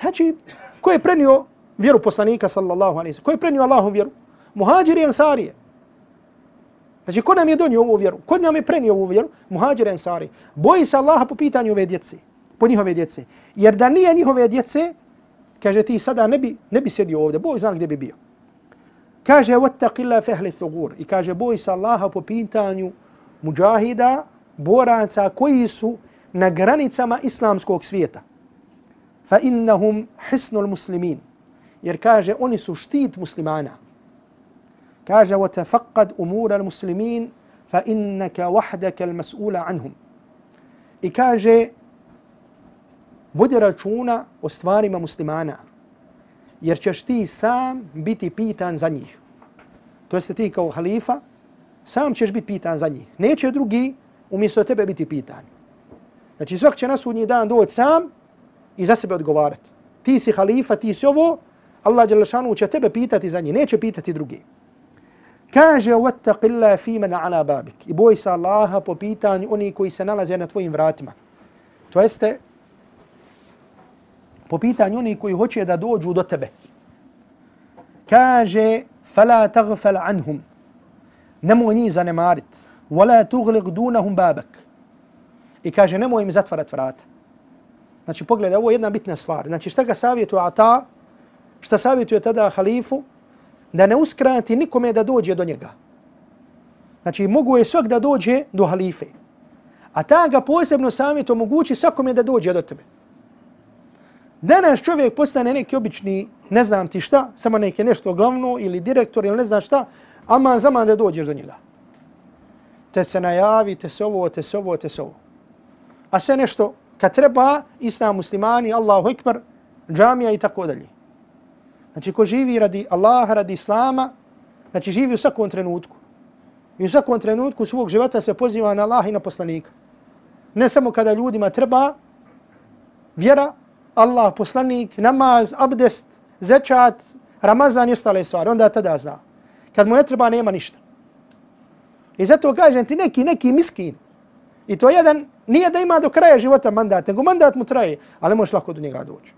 znači ko je prenio vjeru poslanika sallallahu alaihi sallam? Ko je prenio Allahom vjeru? Muhađiri i ansarije. Znači ko nam je donio ovu vjeru? Ko nam je prenio ovu vjeru? Muhađiri i ansarije. Boji se Allaha po pitanju ove djece. Po njihove djece. Jer da nije njihove djece, kaže ti sada ne bi, ne bi sjedio ovdje, boj zna gdje bi bio. Kaže, vattaqilla fehli thugur. I kaže, boj se Allaha po pitanju muđahida, boraca koji su na granicama islamskog svijeta. Fa innahum hisnul muslimin. Jer kaže, oni su štit muslimana. Kaže, وتفقد أمور المسلمين فإنك وحدك المسؤول عنهم. I kaže, vodi računa o stvarima muslimana, jer ćeš ti sam biti pitan za njih. To jeste ti kao halifa, sam ćeš biti pitan za njih. Neće drugi umjesto tebe biti pitan. Znači svak će na sudnji dan doći sam i za sebe odgovarati. Ti si halifa, ti si ovo, Allah Đelešanu će tebe pitati za njih, neće pitati drugi. Kaže, وَتَّقِ اللَّهِ فِي مَنَ عَلَى بَابِكِ I boj se Allaha po pitanju oni koji se nalaze na tvojim vratima. To jeste, po pitanju oni koji hoće da dođu do tebe. Kaže, fala tagfal anhum. Nemoj njih zanemarit. Wala tuglik dunahum babak. I kaže, nemoj im zatvarat vrata. Znači, pogledaj, ovo je jedna bitna stvar. Znači, šta ga savjetuje Ata, šta savjetuje tada halifu, da ne uskrati nikome da dođe do njega. Znači, mogu je svak da dođe do halife. A ta ga posebno savjet omogući svakome da dođe do tebe. Danas čovjek postane neki obični, ne znam ti šta, samo neki nešto glavno ili direktor ili ne znam šta, ama zaman da dođeš do njega. Te se najavi, te se ovo, te se ovo, te se ovo. A sve nešto, kad treba, islam muslimani, Allahu ekber, džamija i tako dalje. Znači, ko živi radi Allaha, radi Islama, znači živi u svakom trenutku. I u svakom trenutku svog života se poziva na Allaha i na poslanika. Ne samo kada ljudima treba vjera, Allah, poslanik, namaz, abdest, zečat, Ramazan i ostale stvari. Onda tada zna. Kad mu ne treba, nema ništa. I zato kažem ti neki, neki miskin, I to jedan, nije da ima do kraja života mandat, nego mandat mu traje, ali možeš lako do njega doći.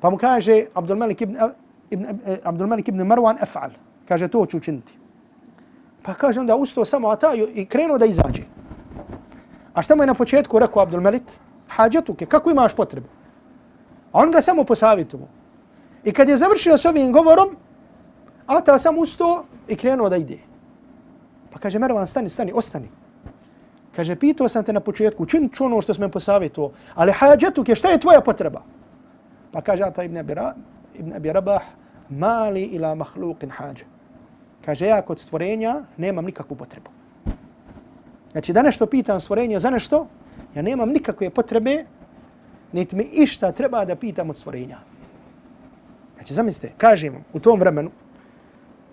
Pa mu kaže Abdul Malik ibn, ibn, Abdulmelik Abdul Malik ibn Marwan efal. Kaže, to ću učiniti. Pa kaže onda ustao samo Ataju i krenuo da izađe. A šta mu je na početku rekao Abdul Malik? Hađetuke, kako imaš potrebu? A on ga samo posavjetuo. I kad je završio s ovim govorom, Ata sam ustao i krenuo da ide. Pa kaže, Mervan, stani, stani, ostani. Kaže, pitao sam te na početku, čin ono što sam posavjetuo, ali hađetuke, šta je tvoja potreba? Pa kaže Ata ibn Abi, ibn Abi Rabah, mali ila mahluqin hađa. Kaže, ja kod stvorenja nemam nikakvu potrebu. Znači, da nešto pitam stvorenje za nešto, ja nemam nikakve potrebe, niti mi išta treba da pitam od stvorenja. Znači, zamislite, kažem vam, u tom vremenu,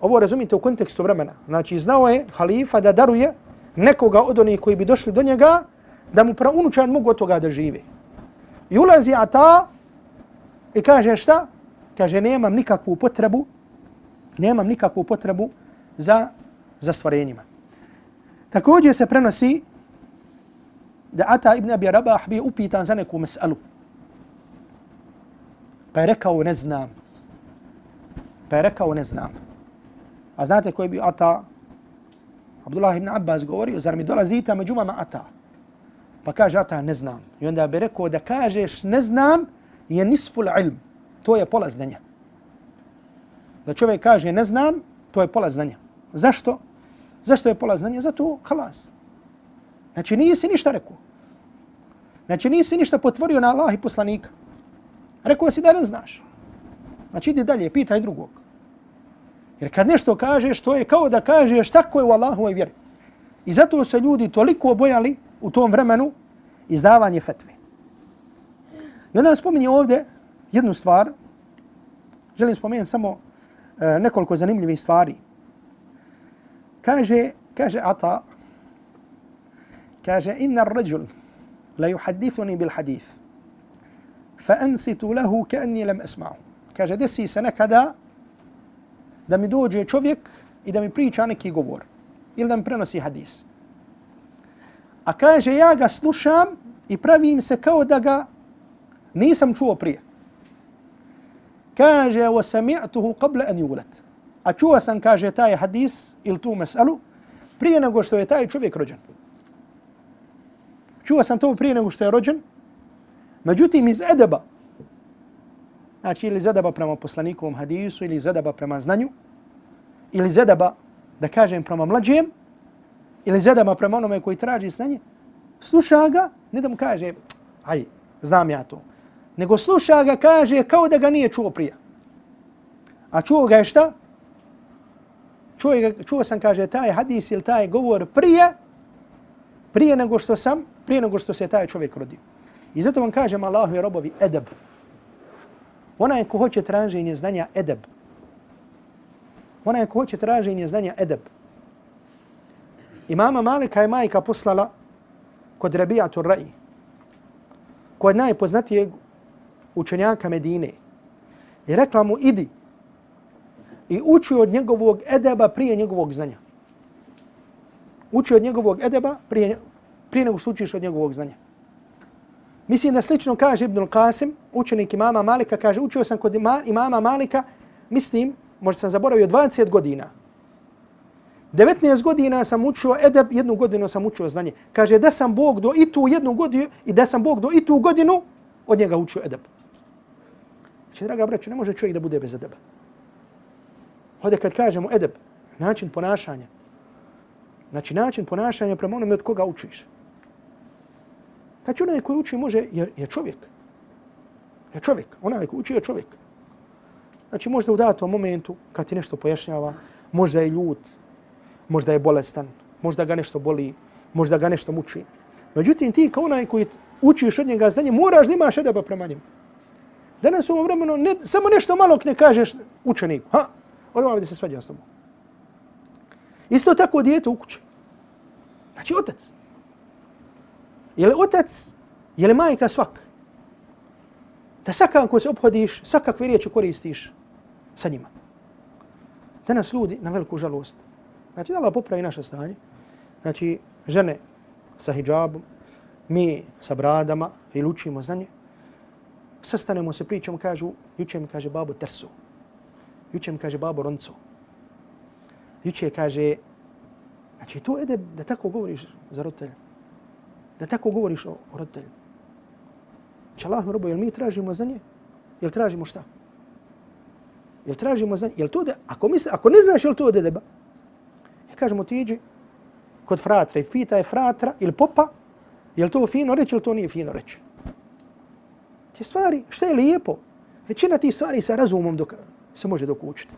ovo razumite u kontekstu vremena, znači, znao je halifa da daruje nekoga od onih koji bi došli do njega, da mu praunučan mogu od toga da žive. I ulazi Ata i kaže šta? Kaže, nemam nikakvu potrebu, nemam nikakvu potrebu za, za stvorenjima. Također se prenosi da Ata ibn Abi Rabah bio upitan za neku mesalu. Pa je rekao, ne znam. Pa je rekao, ne znam. A znate koji bi Ata? Abdullah ibn Abbas govorio, zar mi dolazite među vama Ata? Pa kaže Ata, ne znam. I onda bi rekao da kažeš ne znam je nisful ilm. To je pola znanja. Da čovjek kaže ne znam, to je pola znanja. Zašto? Zašto je pola znanja? Zato halas. Znači nisi ništa rekao. Znači nisi ništa potvorio na Allah i poslanika. Rekao si da ne znaš. Znači idi dalje, pitaj drugog. Jer kad nešto kažeš, to je kao da kažeš tako je u Allahovoj vjeri. I zato se ljudi toliko bojali u tom vremenu izdavanje fetve. I onda spominje ovdje jednu stvar. Želim spomenuti samo e, nekoliko zanimljivih stvari. Kaže, kaže Ata, kaže, inna rajul la yuhaddithuni bil hadith, fa ansitu lahu ka'anni lam asma'u. Kaže, desi se nekada da mi dođe čovjek i da mi priča neki govor ili da mi prenosi hadis. A kaže, ja ga slušam i pravim se kao da ga nisam čuo prije. Kaže, وَسَمِعْتُهُ قَبْلَ أَنْ يُولَتْ a čuo sam, kaže, taj hadis ili tu mesalu prije nego što je taj čovjek rođen. Čuo sam to prije nego što je rođen, međutim iz edeba, znači ili iz edeba prema poslanikovom hadisu, ili iz edeba prema znanju, ili iz edeba, da kažem, prema mlađem, ili iz edeba prema onome koji traži znanje, sluša ga, ne da mu kaže, aj, znam ja to, nego sluša ga, kaže, kao da ga nije čuo prije. A čuo ga je šta? čuo, ga, čuo sam, kaže, taj hadis ili taj govor prije, prije nego što sam, prije nego što se taj čovjek rodio. I zato vam kažem, Allahu je robovi, edeb. Ona je ko hoće traženje znanja, edeb. Ona je ko hoće traženje znanja, edeb. I mama Malika je majka poslala kod Rabijatu Rai, kod najpoznatijeg učenjaka Medine. I rekla mu, idi, i uči od njegovog edeba prije njegovog znanja. Uči od njegovog edeba prije, prije nego što učiš od njegovog znanja. Mislim da slično kaže Ibn Qasim, učenik imama Malika, kaže učio sam kod imama Malika, mislim, možda sam zaboravio, 20 godina. 19 godina sam učio edeb, jednu godinu sam učio znanje. Kaže da sam Bog do i tu jednu godinu i da sam Bog do i tu godinu od njega učio edeb. Znači, draga braću, ne može čovjek da bude bez edeba. Ovdje kad kažemo edeb, način ponašanja. Znači način ponašanja prema onome od koga učiš. Znači onaj koji uči može, je, je čovjek. Je čovjek. Onaj koji uči je čovjek. Znači možda u datom momentu kad ti nešto pojašnjava, možda je ljut, možda je bolestan, možda ga nešto boli, možda ga nešto muči. Međutim, ti kao onaj koji učiš od njega znanje, moraš da imaš edeba prema njemu. Danas u ovom vremenu ne, samo nešto malo ne kažeš učeniku. Ha, odmah da se svađa s tobom. Isto tako dijete u kući. Znači otac. Je li otac, je li majka svak? Da svakako se obhodiš, svakakve riječi koristiš sa njima. Danas ljudi, na veliku žalost, znači da Allah popravi naše stanje, znači žene sa hijabom, mi sa bradama i učimo znanje, sastanemo se, pričamo, kažu, juče mi kaže babo Tersu, juče mi kaže babo Ronco, juče kaže, znači to je da tako govoriš za roditelja, da tako govoriš o, roditelju. Če Allah robo, jel mi tražimo za nje? Jel tražimo šta? Jel tražimo za nje? Jel to da, ako, misle, ako ne znaš jel to da deba, ja kažemo ti iđi kod fratra i pita je fratra ili popa, jel to fino reći ili to nije fino reći? Te stvari, šta je lijepo? Većina tih stvari sa razumom dok, se može dok učiti.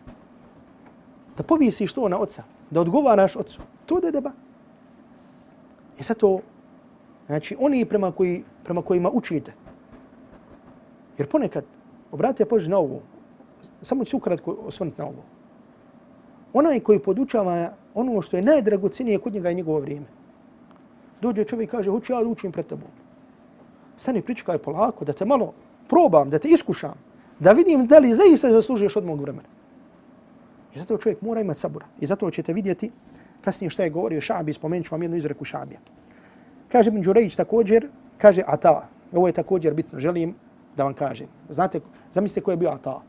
Da povisiš to na oca, da odgovaraš ocu. To da deba. I sad to, znači, oni prema, koji, prema kojima učite, Jer ponekad, obratite pođe na ovo, samo ću ukratko osvrnuti na ovo. Onaj koji podučava ono što je najdragocinije kod njega je njegovo vrijeme. Dođe čovjek i kaže, hoću ja da učim pred tebom. Stani pričekaj polako, da te malo probam, da te iskušam, da vidim da li zaista zaslužuješ od mog vremena. I zato čovjek mora imati sabura. I zato ćete vidjeti kasnije šta je govorio Šabi, spomenut ću vam jednu izreku Šabija. Kaže Ibn Đurejić također, kaže Ata, ovo je također bitno, želim da vam kažem. Znate, zamislite ko je bio Ata.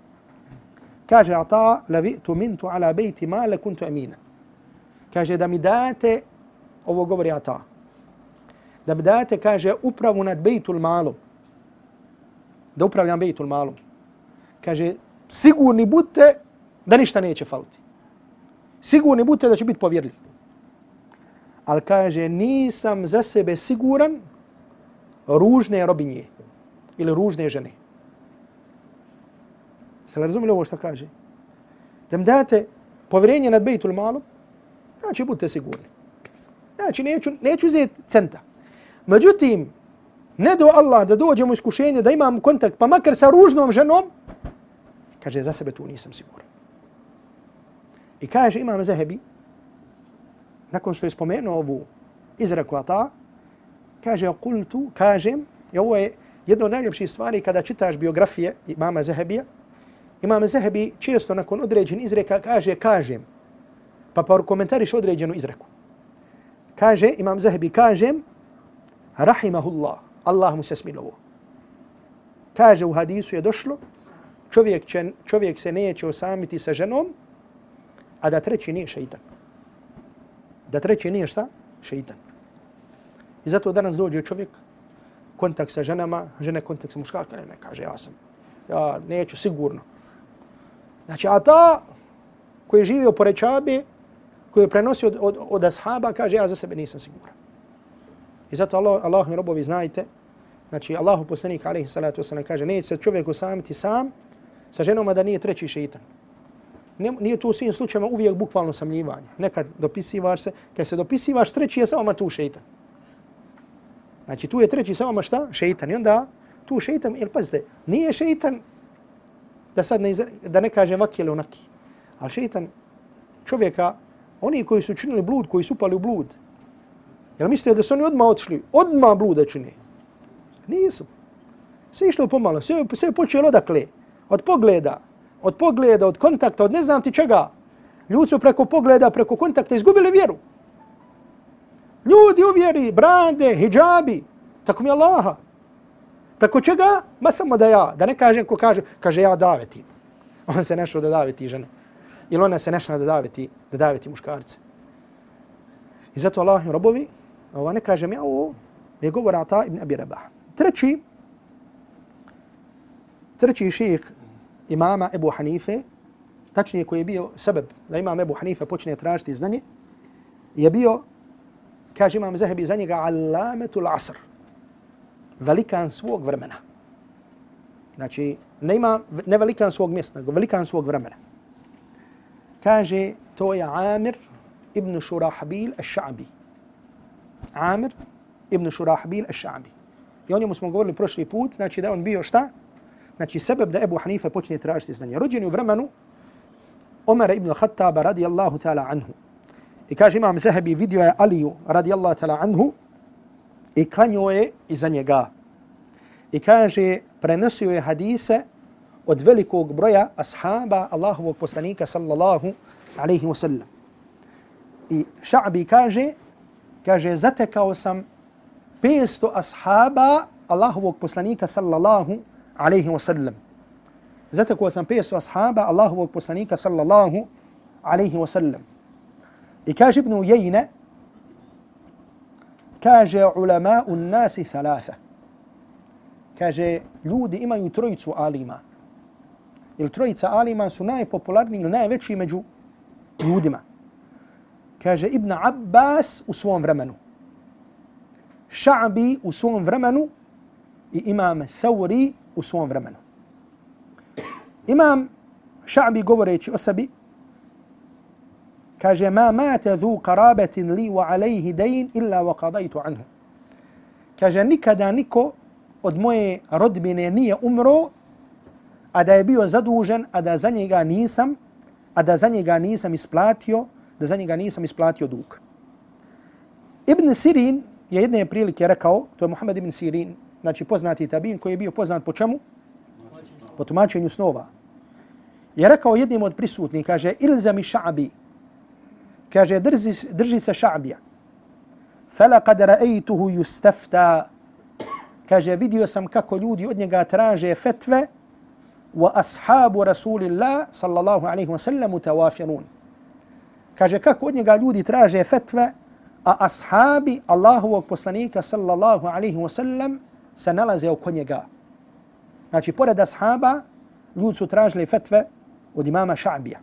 Kaže Ata, la vi'tu mintu ala bejti ma la kuntu amina. Kaže da mi date, ovo govori Ata, da mi date, kaže, upravu nad bejtul malom. Da upravljam bejtul malom. Kaže, sigurni budte da ništa neće faliti. Sigurni budte da će biti povjerljiv. Ali kaže, nisam za sebe siguran ružne robinje ili ružne žene. Ste li razumili ovo što kaže? Da mi date povjerenje nad Bejtul Malom, znači budite sigurni. Znači neću, neću uzeti centa. Međutim, ne do Allah da dođemo iskušenje, da imam kontakt, pa makar sa ružnom ženom, kaže, za sebe tu nisam siguran. I kaže, imam Zahebi, nakon što je spomenuo ovu izreku Ata, kaže, kultu, kažem, i ovo je jedno od najljepših stvari kada čitaš biografije imama Zahebija, imam Zahebi često nakon određen izreka kaže, kažem, pa pa komentariš određenu izreku. Kaže, imam Zahebi, kažem, rahimahullah, Allah mu se smilovo. Kaže, u hadisu je došlo, čovjek, će, čovjek se neće osamiti sa ženom, a da treći nije šeitan. Da treći nije šta? Šeitan. I zato danas dođe čovjek, kontakt sa ženama, žene kontakt sa muškarka, ne, ne, kaže, ja sam, ja neću sigurno. Znači, a ta koji je živio pored Čabe, koji je prenosio od, od, od ashaba, kaže, ja za sebe nisam siguran. I zato Allah, Allah mi robovi znajte, znači, Allahu poslanik, alaihi salatu wasalam, kaže, neće se čovjek osamiti sam sa ženoma da nije treći šeitan. Ne, nije to u svim slučajima uvijek bukvalno samljivanje. Nekad dopisivaš se, kad se dopisivaš, treći je samo tu šeitan. Znači tu je treći samo šta? Šeitan. I onda tu šeitan, jer pazite, nije šeitan da sad ne, da ne kažem vaki ili onaki. Ali šeitan čovjeka, oni koji su činili blud, koji su upali u blud, jel mislite da su oni odmah otišli, odmah bluda čini? Nisu. Sve išlo pomalo, sve, sve je počelo odakle? Od pogleda, od pogleda, od kontakta, od ne znam ti čega. Ljudi su preko pogleda, preko kontakta izgubili vjeru. Ljudi uvjeri, brande, hijabi, tako mi Allaha. Preko čega? Ma samo da ja, da ne kažem ko kaže, kaže ja daveti. (laughs) On se nešao da daveti žene. Ili ona se nešao da daveti, da daveti muškarce. I zato Allah i robovi, ovo ne kažem ja ovo, je govora ta ibn Abi Rabah. Treći, treći ših imama Ebu Hanife, tačnije koji je bio sebeb da imam Ebu Hanife počne tražiti znanje, je bio kaže imam Zahebi za njega alametul asr, velikan svog vremena. Znači, ne ima ne velikan svog mjesta, nego velikan svog vremena. Kaže, to je Amir ibn Shurahbil al-Sha'bi. Amir ibn Shurahbil al-Sha'bi. I o njemu smo govorili prošli put, znači da on bio šta? Znači, sebeb da Ebu Hanife počne tražiti znanje. Rođen u vremenu Omara ibn Khattaba radijallahu ta'ala anhu. I kaže imam Zahebi vidio je Aliju radijallahu ta'ala anhu i klanio je iza njega. I kaže prenosio je hadise od velikog broja ashaba Allahovog poslanika sallallahu alaihi wa sallam. I Ša'bi kaže, kaže, zatekao sam 500 ashaba Allahovog poslanika sallallahu alaihi wa sallam. Zatekao sam 500 ashaba Allahovog poslanika sallallahu alaihi wa sallam. I kaže Ibn Ujejne, kaže ulama u nasi thalatha. Kaže, ljudi imaju trojicu alima. Ili trojica alima su najpopularniji ili najveći među ljudima. Kaže Ibn Abbas u svom vremenu. Ša'bi u svom vremenu i imam Thawri u svom vremenu. Imam Ša'bi govoreći o sebi, kaže ma mate dhu karabetin li wa alejhi dejn illa wa kadajtu anhu. Kaže nikada niko od moje rodbine nije umro, a da je bio zadužen, a da za njega nisam, a da za njega nisam isplatio, da za njega nisam isplatio dug. Ibn Sirin je jedne prilike rekao, to je Muhammed ibn Sirin, znači poznati tabin koji je bio poznat po čemu? Po tumačenju snova. Je rekao jednim od prisutnih, kaže, ilzami ša'bi, kaže, drži, drži se ša'bija. Fela kad ra'ejtuhu yustafta, kaže, vidio sam kako ljudi od njega traže fetve, wa ashabu rasulillah sallallahu alaihi wa sallam tawafirun. Kaže, kako od njega ljudi traže fetve, a ashabi Allahovog poslanika sallallahu alaihi wa sallam se nalaze oko njega. Znači, pored ashaba, ljudi su tražili fetve od imama Ša'bija.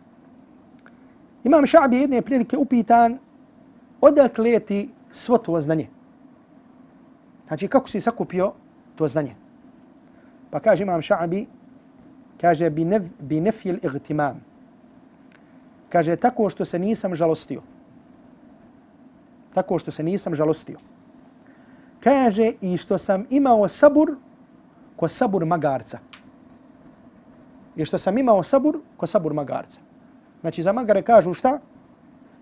Imam Ša'bija jedne prilike upitan odakle ti svo to znanje. Znači, kako si sakupio to znanje? Pa kaže imam Ša'bi, kaže bi, nef, bi nefil igtimam. Kaže, tako što se nisam žalostio. Tako što se nisam žalostio. Kaže, i što sam imao sabur ko sabur magarca. I što sam imao sabur ko sabur magarca. Znači, za magare kažu šta?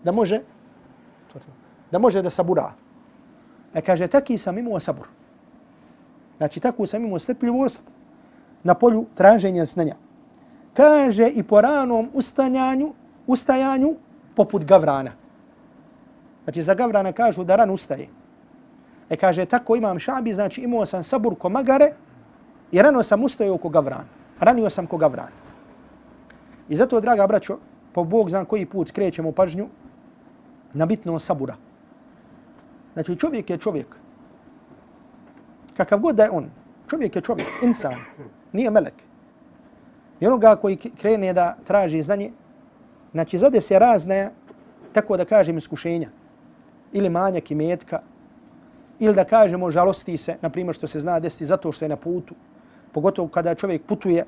Da može da može da sabura. E kaže, taki sam imao sabur. Znači, tako sam imao strpljivost na polju traženja znanja. Kaže i po ranom ustanjanju, ustajanju poput gavrana. Znači, za gavrana kažu da ran ustaje. E kaže, tako imam šabi, znači imao sam sabur ko magare i rano sam ustajao ko gavran. Ranio sam ko gavran. I zato, draga braćo, po Bog znam koji put skrećemo pažnju na bitno sabura. Znači, čovjek je čovjek. Kakav god da je on, čovjek je čovjek, insan, nije melek. I onoga koji krene da traži znanje, znači zade se razne, tako da kažem, iskušenja. Ili manjak i metka, ili da kažemo žalosti se, na primjer što se zna desiti zato što je na putu, pogotovo kada čovjek putuje,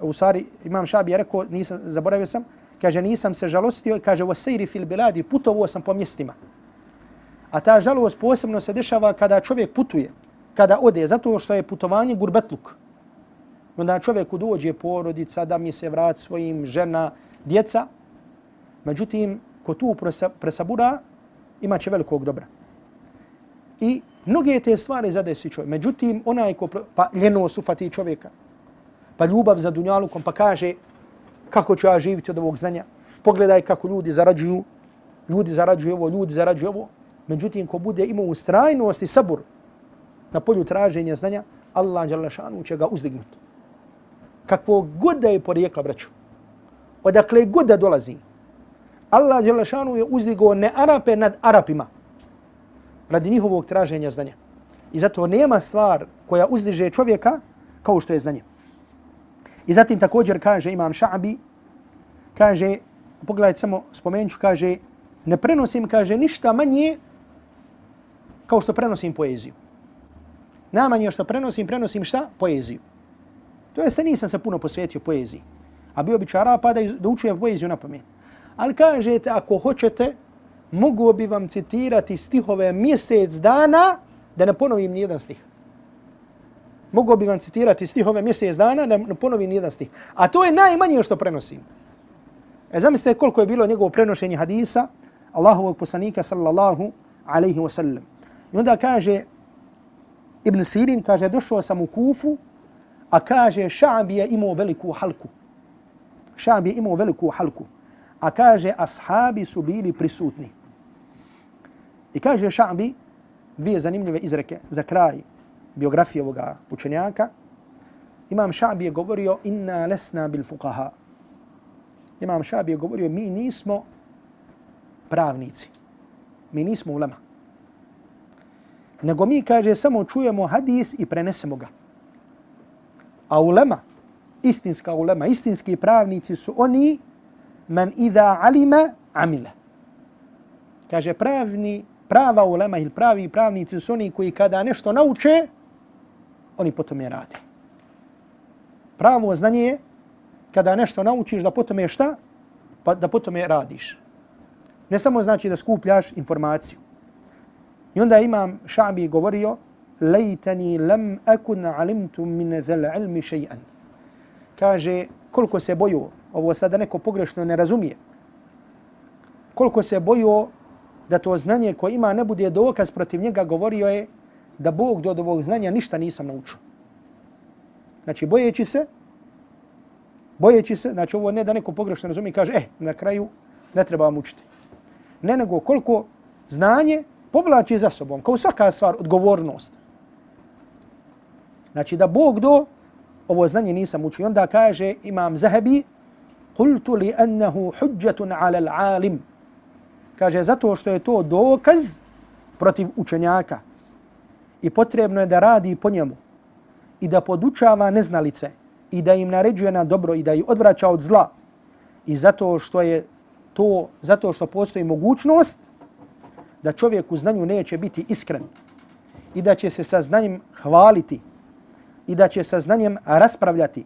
u stvari imam šabi je rekao, nisam, zaboravio sam, kaže nisam se žalostio, kaže u fil biladi, putovo sam po mjestima. A ta žalost posebno se dešava kada čovjek putuje, kada ode, zato što je putovanje gurbetluk. Onda čovjeku dođe porodica, da mi se vrat svojim žena, djeca. Međutim, ko tu presabura, imaće velikog dobra. I mnoge te stvari zadesi čovjek. Međutim, onaj ko pa ljenost ufati čovjeka, pa ljubav za dunjalukom, pa kaže kako ću ja živiti od ovog znanja. Pogledaj kako ljudi zarađuju, ljudi zarađuju ovo, ljudi zarađuju ovo. Međutim, ko bude imao ustrajnost i sabur na polju traženja znanja, Allah će ga uzdignuti. Kakvo god da je porijekla, braću, odakle god da dolazi, Allah je uzdigao ne Arape nad Arapima radi njihovog traženja znanja. I zato nema stvar koja uzdiže čovjeka kao što je znanje. I zatim također kaže imam Ša'bi, kaže, pogledajte samo, spomenuću, kaže, ne prenosim, kaže, ništa manje kao što prenosim poeziju. Najmanje što prenosim, prenosim šta? Poeziju. To jeste nisam se puno posvetio poeziji. A bio bi čara pa da, da učujem poeziju na pamet. Ali kažete, ako hoćete, mogu bi vam citirati stihove mjesec dana da ne ponovim nijedan stih. Mogu bi vam citirati stihove mjesec dana da ne ponovim nijedan stih. A to je najmanje što prenosim. E zamislite koliko je bilo njegovo prenošenje hadisa Allahovog poslanika sallallahu alaihi wa sallam. I onda kaže Ibn Sirin, kaže, došao sam u Kufu, a kaže, Ša'bi je imao veliku halku. Ša'bi je imao veliku halku. A kaže, ashabi su bili prisutni. I kaže Ša'bi, dvije zanimljive izreke za kraj biografije ovoga učenjaka. Imam Šabi je govorio inna lesna bil fukaha. Imam Šabi je govorio mi nismo pravnici. Mi nismo ulema. Nego mi, kaže, samo čujemo hadis i prenesemo ga. A ulema, istinska ulema, istinski pravnici su oni man idha alima amila. Kaže, pravni, prava ulema ili pravi pravnici su oni koji kada nešto nauče, oni potom je rade. Pravo znanje je kada nešto naučiš da potom je šta? Pa da potom je radiš. Ne samo znači da skupljaš informaciju. I onda imam Šabi govorio lejtani lam akun alimtu min zal ilmi še'an. Kaže, koliko se boju, ovo sada neko pogrešno ne razumije, koliko se boju da to znanje koje ima ne bude dokaz protiv njega, govorio je da Bog do ovog znanja ništa nisam naučio. Znači, bojeći se, bojeći se, znači ovo ne da neko pogrešno razumije i kaže, eh, na kraju ne treba vam učiti. Ne nego koliko znanje povlači za sobom, kao svaka stvar, odgovornost. Znači da Bog do ovo znanje nisam učio. onda kaže imam Zahabi, قلت لأنه حجة على العالم kaže zato što je to dokaz protiv učenjaka. I potrebno je da radi po njemu. I da podučava neznalice. I da im naređuje na dobro i da ih odvraća od zla. I zato što je to zato što postoji mogućnost da čovjek u znanju neće biti iskren. I da će se sa znanjem hvaliti. I da će sa znanjem raspravljati.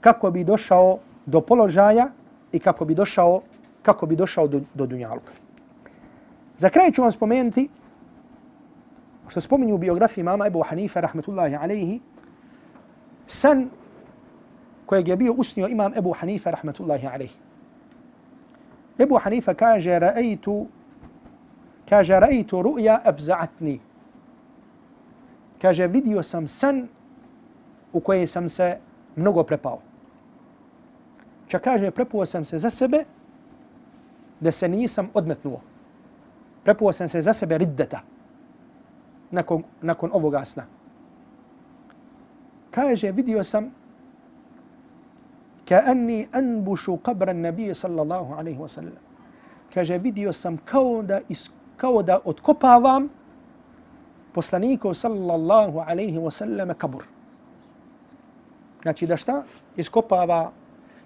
Kako bi došao do položaja i kako bi došao kako bi došao do, do dunjaluka. Za kraj ću vam spomenuti što spominju u biografiji mama Ebu Hanife, rahmetullahi alaihi, san kojeg je bio usnio imam Ebu Hanife, rahmetullahi alaihi. Ebu Hanife kaže, raeitu, kaže, raeitu ru'ya afza'atni. Kaže, vidio sam san u koje sam se mnogo prepao. Čak kaže, prepuo sam se za sebe da se nisam odmetnuo. Prepuo sam se za sebe riddeta nakon, nakon ovoga sna. Kaže, vidio sam ka anni anbušu qabran nabije sallallahu alaihi wa sallam. Kaže, vidio sam kao da, is, kao da otkopavam poslanikov sallallahu alaihi wa sallam kabur. Znači da šta? Iskopava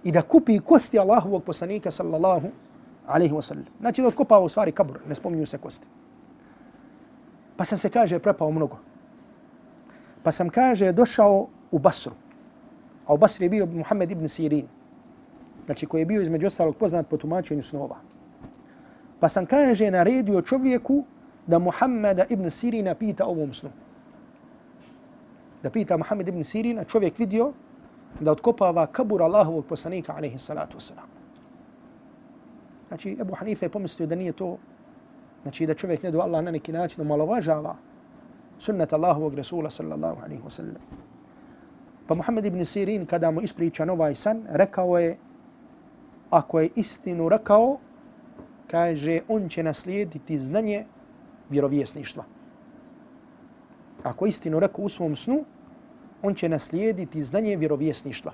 i da kupi kosti Allahovog poslanika sallallahu alaihi wa sallam. Znači da otkopava u stvari kabur, ne spominju se kosti. Pa sam se kaže prepao mnogo. Pa sam kaže došao u Basru. A u Basri je bio Muhammed ibn Sirin. Znači koji je bio između ostalog poznat po tumačenju snova. Pa sam kaže naredio čovjeku da Muhammeda ibn Sirina pita ovom snu. Da pita Muhammed ibn Sirina, čovjek vidio da otkopava kabur Allahovog poslanika, alaihi salatu wasalam. Znači, Ebu Hanife je pomislio da nije to, znači da čovjek ne do Allah na neki način omalovažava sunnet Allahovog Resula sallallahu alaihi wasallam. Pa Muhammed ibn Sirin, kada mu ispričan ovaj san, rekao je, ako je istinu rekao, kaže, on će naslijediti znanje vjerovjesništva. Ako istinu rekao u svom snu, on će naslijediti znanje vjerovjesništva.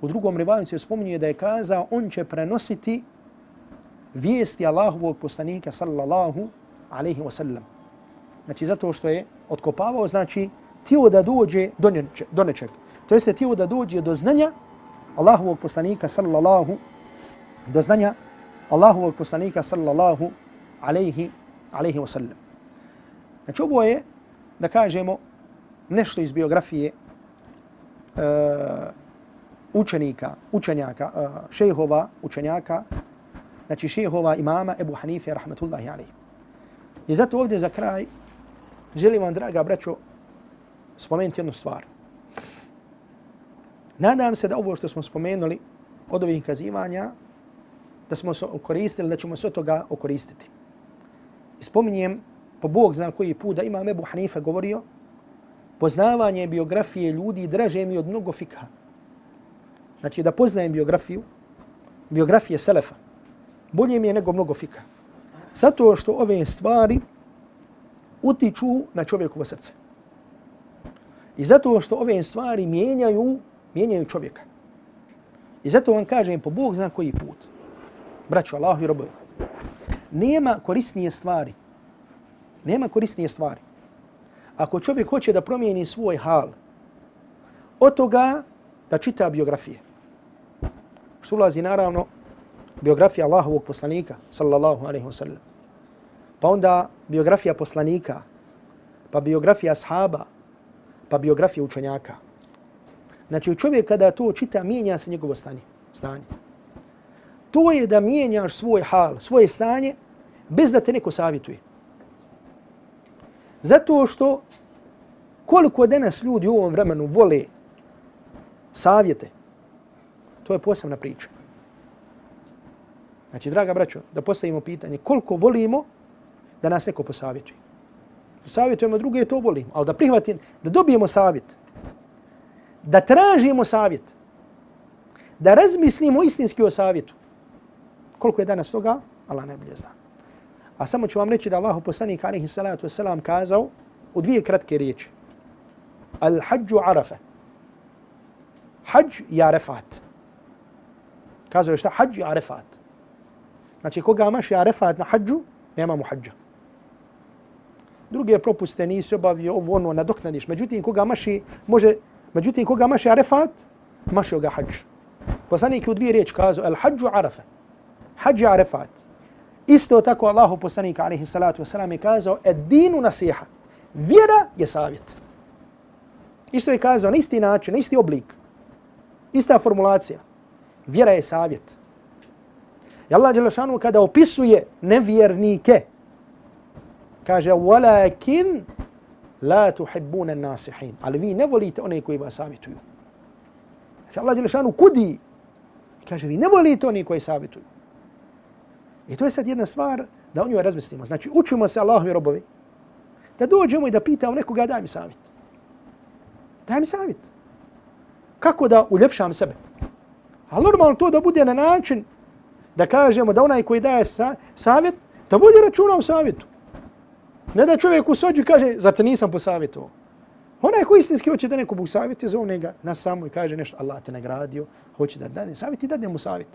U drugom rivaju se spominje da je kazao on će prenositi vijesti Allahovog poslanika sallallahu alaihi wa sallam. Znači zato što je otkopavao, znači tio da dođe do, neče, do nečeg. To jeste tio da dođe do znanja Allahovog poslanika sallallahu do znanja Allahovog poslanika sallallahu alaihi, alaihi wa sallam. Znači ovo je, da kažemo, nešto iz biografije uh, učenika, učenjaka, uh, šehova, učenjaka, znači šehova imama Ebu Hanife, rahmetullahi alaihi. I zato ovdje za kraj želim vam, draga braćo, spomenuti jednu stvar. Nadam se da ovo što smo spomenuli od ovih kazivanja, da smo se koristili, da ćemo se od toga okoristiti. I spominjem, po Bog zna koji put, da imam Ebu Hanife govorio, poznavanje biografije ljudi draže mi od mnogo fikha. Znači da poznajem biografiju, biografije Selefa, bolje mi je nego mnogo fika. Zato što ove stvari utiču na čovjekovo srce. I zato što ove stvari mijenjaju, mijenjaju čovjeka. I zato vam kažem po Bog zna koji put. Braćo, Allah i robovi. Nema korisnije stvari. Nema korisnije stvari. Ako čovjek hoće da promijeni svoj hal, od toga da čita biografije. Što ulazi naravno biografija Allahovog poslanika, sallallahu alaihi wa sallam. Pa onda biografija poslanika, pa biografija sahaba, pa biografija učenjaka. Znači čovjek kada to čita, mijenja se njegovo stanje. stanje. To je da mijenjaš svoj hal, svoje stanje, bez da te neko savjetuje. Zato što koliko danas ljudi u ovom vremenu vole savjete, to je posebna priča. Znači, draga braćo, da postavimo pitanje koliko volimo da nas neko posavjetuje. Savjetujemo druge, to volimo, ali da prihvatim, da dobijemo savjet, da tražimo savjet, da razmislimo istinski o savjetu. Koliko je danas toga, Allah najbolje zna. A samo ću vam reći da Allah poslanik alaihi salatu wasalam kazao u dvije kratke riječi. Al hađu arafa. Hađ je arefat. Kazao je šta? Hađ je arefat. Znači koga imaš je arefat na hađu, nema mu hađa. Druge propuste nisi obavio ovo ono nadoknadiš. Međutim, koga maši, može, međutim, koga maši arefat, maši ga hađ. Poslanik u dvije riječi kazao, al hađu Arefa. Hađ arefat. Isto tako Allahu poslanik alaihi salatu wasalam je kazao ed dinu nasiha. Vjera je savjet. Isto je kazao na isti način, na isti oblik. Ista formulacija. Vjera je savjet. I Allah Đelešanu kada opisuje nevjernike, kaže walakin la tuhibbuna an-nasihin. Ali vi ne volite one koji vas savjetuju. Znači Allah Đelešanu kudi. Kaže vi ne volite one koji savjetuju. I to je sad jedna stvar da o njoj razmislimo. Znači, učimo se Allahovi robovi, da dođemo i da pitamo nekoga, daj mi savjet. Daj mi savjet. Kako da uljepšam sebe? Ali normalno to da bude na način da kažemo da onaj koji daje sa, savjet, da vodi računa u savjetu. Ne da čovjek u sođu kaže, zato nisam posavjetovao? Onaj koji istinski hoće da neko savjeti, zove ga na samu i kaže nešto, Allah te nagradio, hoće da dane savjet i dade mu savjet.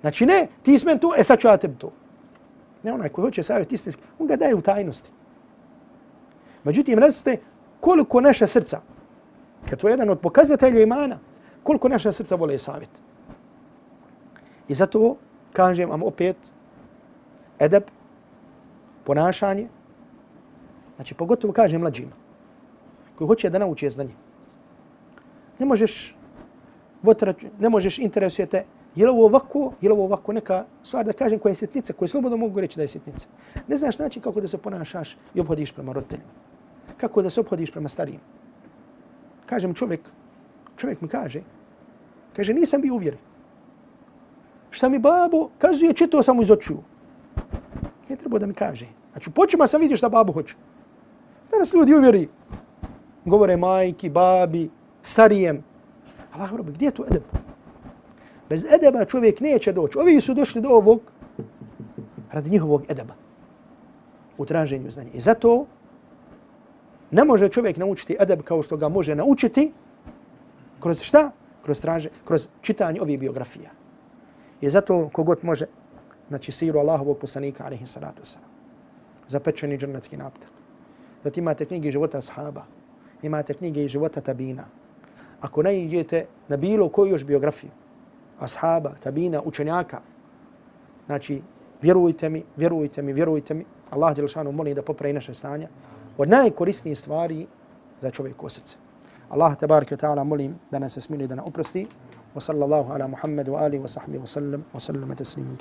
Znači ne, ti smen to, e sad ću ja tebi to. Ne onaj koji hoće savjet istinski, on ga daje u tajnosti. Međutim, recite koliko naše srca, kad to je jedan od pokazatelja imana, koliko naše srca vole savjet. I zato kažem vam opet, edep, ponašanje, znači pogotovo kažem mlađima, koji hoće da nauči znanje. Ne možeš, ne možeš interesujete Je li ovo ovako, je li ovo ovako neka stvar da kažem koja je sitnica, koja slobodno mogu reći da je sitnica. Ne znaš način kako da se ponašaš i obhodiš prema roditeljima. Kako da se obhodiš prema starijim. Kažem čovjek, čovjek mi kaže, kaže nisam bio uvjeren. Šta mi babo kazuje, čitao sam iz očiju. Ne treba da mi kaže. Znači, počima sam vidio šta babo hoće. Danas ljudi uvjeri. Govore majki, babi, starijem. Allah, robi, gdje je tu edeb? Bez edeba čovjek neće doći. Ovi su došli do ovog radi njihovog edeba u traženju znanja. I zato ne može čovjek naučiti edeb kao što ga može naučiti kroz šta? Kroz, traže, kroz čitanje ovih biografija. I zato kogod može, znači siru Allahovog poslanika, alaihi salatu wasalam, zapečeni džernetski naptak. Zatim imate knjige života sahaba, imate knjige života tabina. Ako ne idete na bilo koju još biografiju, ashaba, tabina, učenjaka. Znači, vjerujte mi, vjerujte mi, vjerujte mi. Allah Đelšanu moli da popravi naše stanje od najkorisnijih stvari za čovjeku srce. Allah tabaraka ta'ala molim da nas smili da nam oprosti. Wa sallallahu ala Muhammedu wa alihi wa sahbihi wa